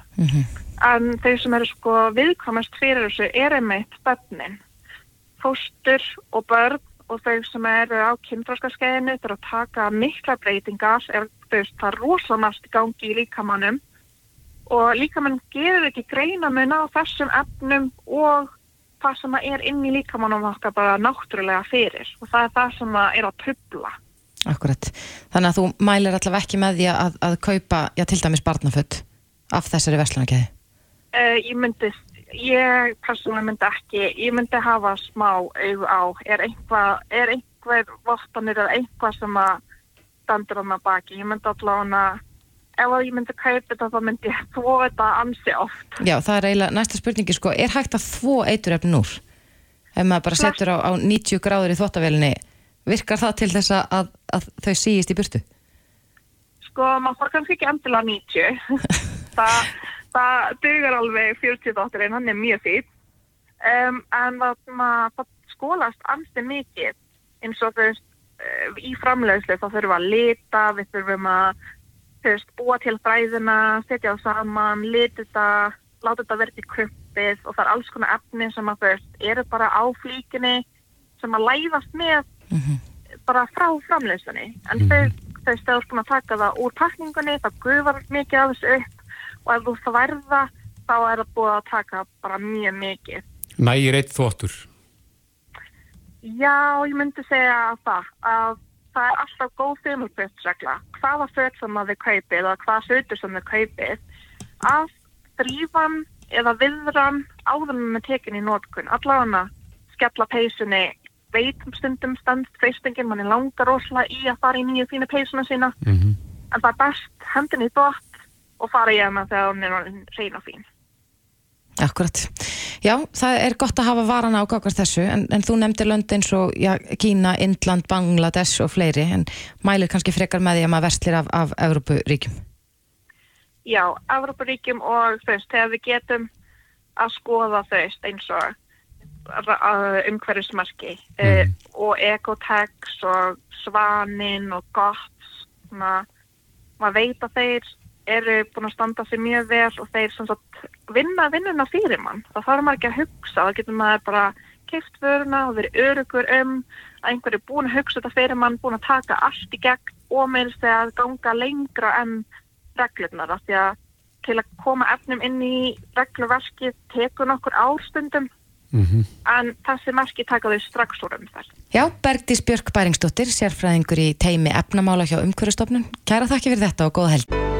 en þeir sem eru sko viðkvæmast fyrir þessu er einmitt bönnin, fóstur og börn og þau sem eru á kynþróskaskeiðinu þurfa að taka mikla breytingar. Er það er rosalega margt í gangi í líkamannum og líkamann gerir ekki greina mun á þessum efnum og það sem er inn í líkamannum okkar bara náttúrulega fyrir og það er það sem er að trubla. Akkurat. Þannig að þú mælir allavega ekki með því að, að kaupa, já, til dæmis barnaföld af þessari verslunarkeði. Uh, ég myndi, ég persónulega myndi ekki, ég myndi hafa smá auðu á, er einhvað, er einhver vottanir eða einhvað sem að standur hann að baki. Ég myndi allavega, ef ég myndi kaupa þetta þá myndi ég þvó þetta ansi oft. Já, það er eiginlega næsta spurningi sko, er hægt að þvó eiturefnin úr? Ef maður bara setur á, á 90 gráður í þvóttavélinni, virkar það til þess að, að þau síist í burtu? Sko, maður fór kannski ekki endilega 90. það, það dugar alveg 40 dóttirinn, hann er mjög fýtt. Um, en það, skólast ansi mikið eins og veist, eh, í framleiðslu þá þurfum við að lita, við þurfum að veist, búa til fræðina, setja á saman, lita þetta, láta þetta verði í kruppið og það er alls konar efni sem að þú veist, eru bara á flíkinni sem að læðast með bara frá framleiðslunni. En þau, þau stöður búin að taka það úr pakningunni, það gufar mikið af þessu upp og ef þú það verða þá er það búið að taka bara mjög mikið. Nægir eitt þvottur. Já, ég myndi segja það að það er alltaf góð þumulpötsregla. Hvaða föt sem að þið kaupið eða hvaða hlutur sem þið kaupið að þrýfan eða viðran áður með tekin í nótkun. Allavega skella peysunni veitum stundum standst freystingin, mann er langar rosalega í að fara í nýju fínu peysuna sína Mhm. en það er best hendin í dótt og fara í hana þegar hún er og fín. Akkurat. Já, það er gott að hafa varana á gagvart þessu, en, en þú nefndir lönd eins og já, Kína, Indland, Bangladesh og fleiri, en mælir kannski frekar með því að maður verslir af, af Evrópuríkjum. Já, Evrópuríkjum og þú veist, þegar við getum að skoða veist eins og umhverfismarki mm. og Ecotex og Svanin og Gotts svona, maður veit að þeir eru búin að standa sér mjög vel og þeir sem sagt vinna vinnuna fyrir mann þá þarf maður ekki að hugsa, þá getur maður bara keift vöruna og verið örugur um að einhverju búin að hugsa þetta fyrir mann búin að taka allt í gegn og með þess að ganga lengra enn reglurnar af því að til að koma efnum inn í regluverki tekur nokkur árstundum mm -hmm. en þessi merki taka þau strax úr umferð. Já, Bergdís Björk Bæringsdóttir, sérfræðingur í teimi efnamála hjá umhverjastofnun. Kæra þakki fyrir þetta og góða held.